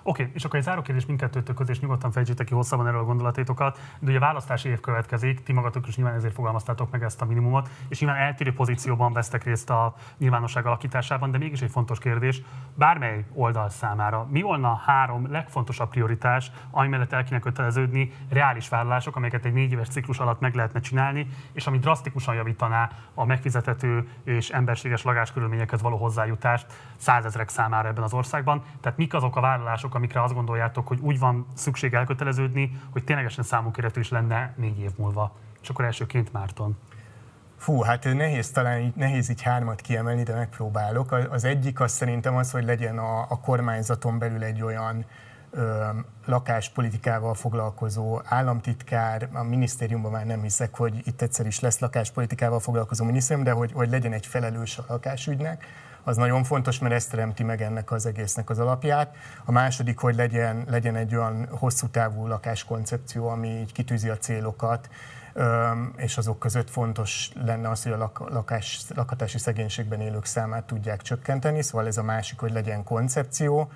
Oké, okay, és akkor egy záró kérdés mindkettőtök közé, és nyugodtan fejtsétek ki hosszabban erről a gondolatétokat. De ugye választási év következik, ti magatok is nyilván ezért fogalmaztátok meg ezt a minimumot, és nyilván eltérő pozícióban vesztek részt a nyilvánosság alakításában, de mégis egy fontos kérdés, bármely oldal számára, mi volna a három legfontosabb prioritás, ami mellett el kéne köteleződni, reális vállalások, amelyeket egy négy éves ciklus alatt meg lehetne csinálni, és ami drasztikusan javítaná a megfizethető és emberséges lakáskörülményekhez való hozzájutást százezrek számára ebben az országban. Tehát mik azok a vállalások, amikre azt gondoljátok, hogy úgy van szükség elköteleződni, hogy ténylegesen számunk is lenne négy év múlva. És akkor elsőként Márton. Fú, hát nehéz talán nehéz így hármat kiemelni, de megpróbálok. Az egyik az szerintem az, hogy legyen a, a kormányzaton belül egy olyan lakáspolitikával foglalkozó államtitkár, a minisztériumban már nem hiszek, hogy itt egyszer is lesz lakáspolitikával foglalkozó minisztérium, de hogy, hogy legyen egy felelős a lakásügynek, az nagyon fontos, mert ez teremti meg ennek az egésznek az alapját. A második, hogy legyen, legyen egy olyan hosszú távú lakáskoncepció, ami így kitűzi a célokat, és azok között fontos lenne az, hogy a lakás, lakhatási szegénységben élők számát tudják csökkenteni, szóval ez a másik, hogy legyen koncepció.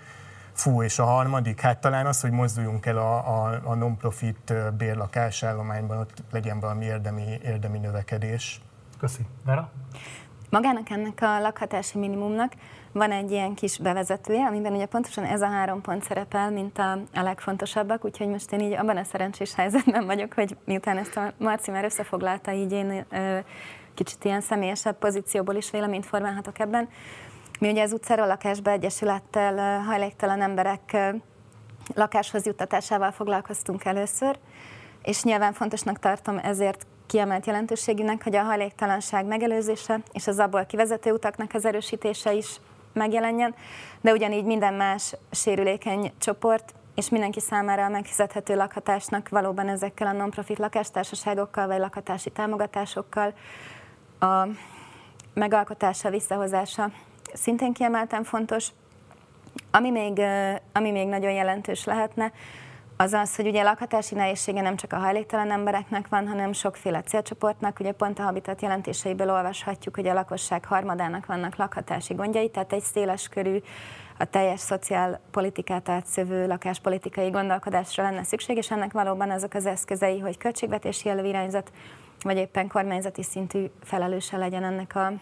Fú, és a harmadik, hát talán az, hogy mozduljunk el a, a, a non-profit bérlakásállományban, ott legyen valami érdemi, érdemi növekedés. Köszi. Vera? Magának ennek a lakhatási minimumnak van egy ilyen kis bevezetője, amiben ugye pontosan ez a három pont szerepel, mint a, a legfontosabbak, úgyhogy most én így abban a szerencsés helyzetben vagyok, hogy miután ezt a Marci már összefoglalta, így én ö, kicsit ilyen személyesebb pozícióból is véleményt formálhatok ebben. Mi ugye az utcáról lakásba egyesülettel hajléktalan emberek lakáshoz juttatásával foglalkoztunk először, és nyilván fontosnak tartom ezért kiemelt jelentőségűnek, hogy a hajléktalanság megelőzése és az abból kivezető utaknak az erősítése is megjelenjen, de ugyanígy minden más sérülékeny csoport és mindenki számára a megfizethető lakhatásnak valóban ezekkel a non-profit lakástársaságokkal vagy lakhatási támogatásokkal a megalkotása, visszahozása szintén kiemelten fontos. Ami még, ami még nagyon jelentős lehetne, az az, hogy ugye lakhatási nehézsége nem csak a hajléktalan embereknek van, hanem sokféle célcsoportnak. Ugye pont a Habitat jelentéseiből olvashatjuk, hogy a lakosság harmadának vannak lakhatási gondjai, tehát egy széles körű, a teljes szociálpolitikát átszövő lakáspolitikai gondolkodásra lenne szükség, és ennek valóban azok az eszközei, hogy költségvetési előirányzat, vagy éppen kormányzati szintű felelőse legyen ennek a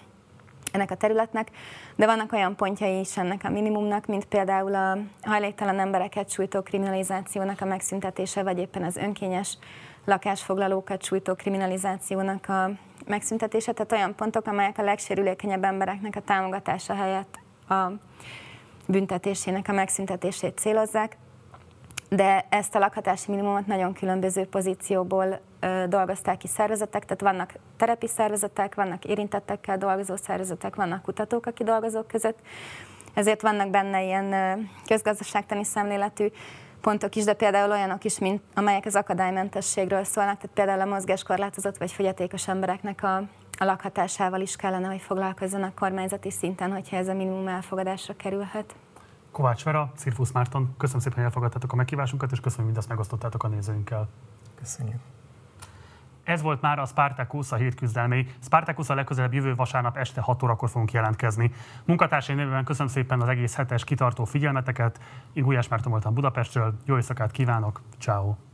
ennek a területnek, de vannak olyan pontjai is ennek a minimumnak, mint például a hajléktalan embereket sújtó kriminalizációnak a megszüntetése, vagy éppen az önkényes lakásfoglalókat sújtó kriminalizációnak a megszüntetése, tehát olyan pontok, amelyek a legsérülékenyebb embereknek a támogatása helyett a büntetésének a megszüntetését célozzák. De ezt a lakhatási minimumot nagyon különböző pozícióból ö, dolgozták ki szervezetek, tehát vannak terepi szervezetek, vannak érintettekkel dolgozó szervezetek, vannak kutatók a kidolgozók között, ezért vannak benne ilyen közgazdaságtani szemléletű pontok is, de például olyanok is, mint amelyek az akadálymentességről szólnak, tehát például a mozgáskorlátozott vagy fogyatékos embereknek a, a lakhatásával is kellene, hogy foglalkozzanak kormányzati szinten, hogyha ez a minimum elfogadásra kerülhet. Kovács Vera, Cirfusz Márton, köszönöm szépen, hogy elfogadtátok a meghívásunkat, és köszönöm, hogy mindezt megosztottátok a nézőinkkel. Köszönjük. Ez volt már a Spartacus, a hét küzdelmei. Spartacus a legközelebb jövő vasárnap este 6 órakor fogunk jelentkezni. Munkatársai nevében köszönöm szépen az egész hetes kitartó figyelmeteket. Én Gulyás Márton voltam Budapestről. Jó éjszakát kívánok. Ciao.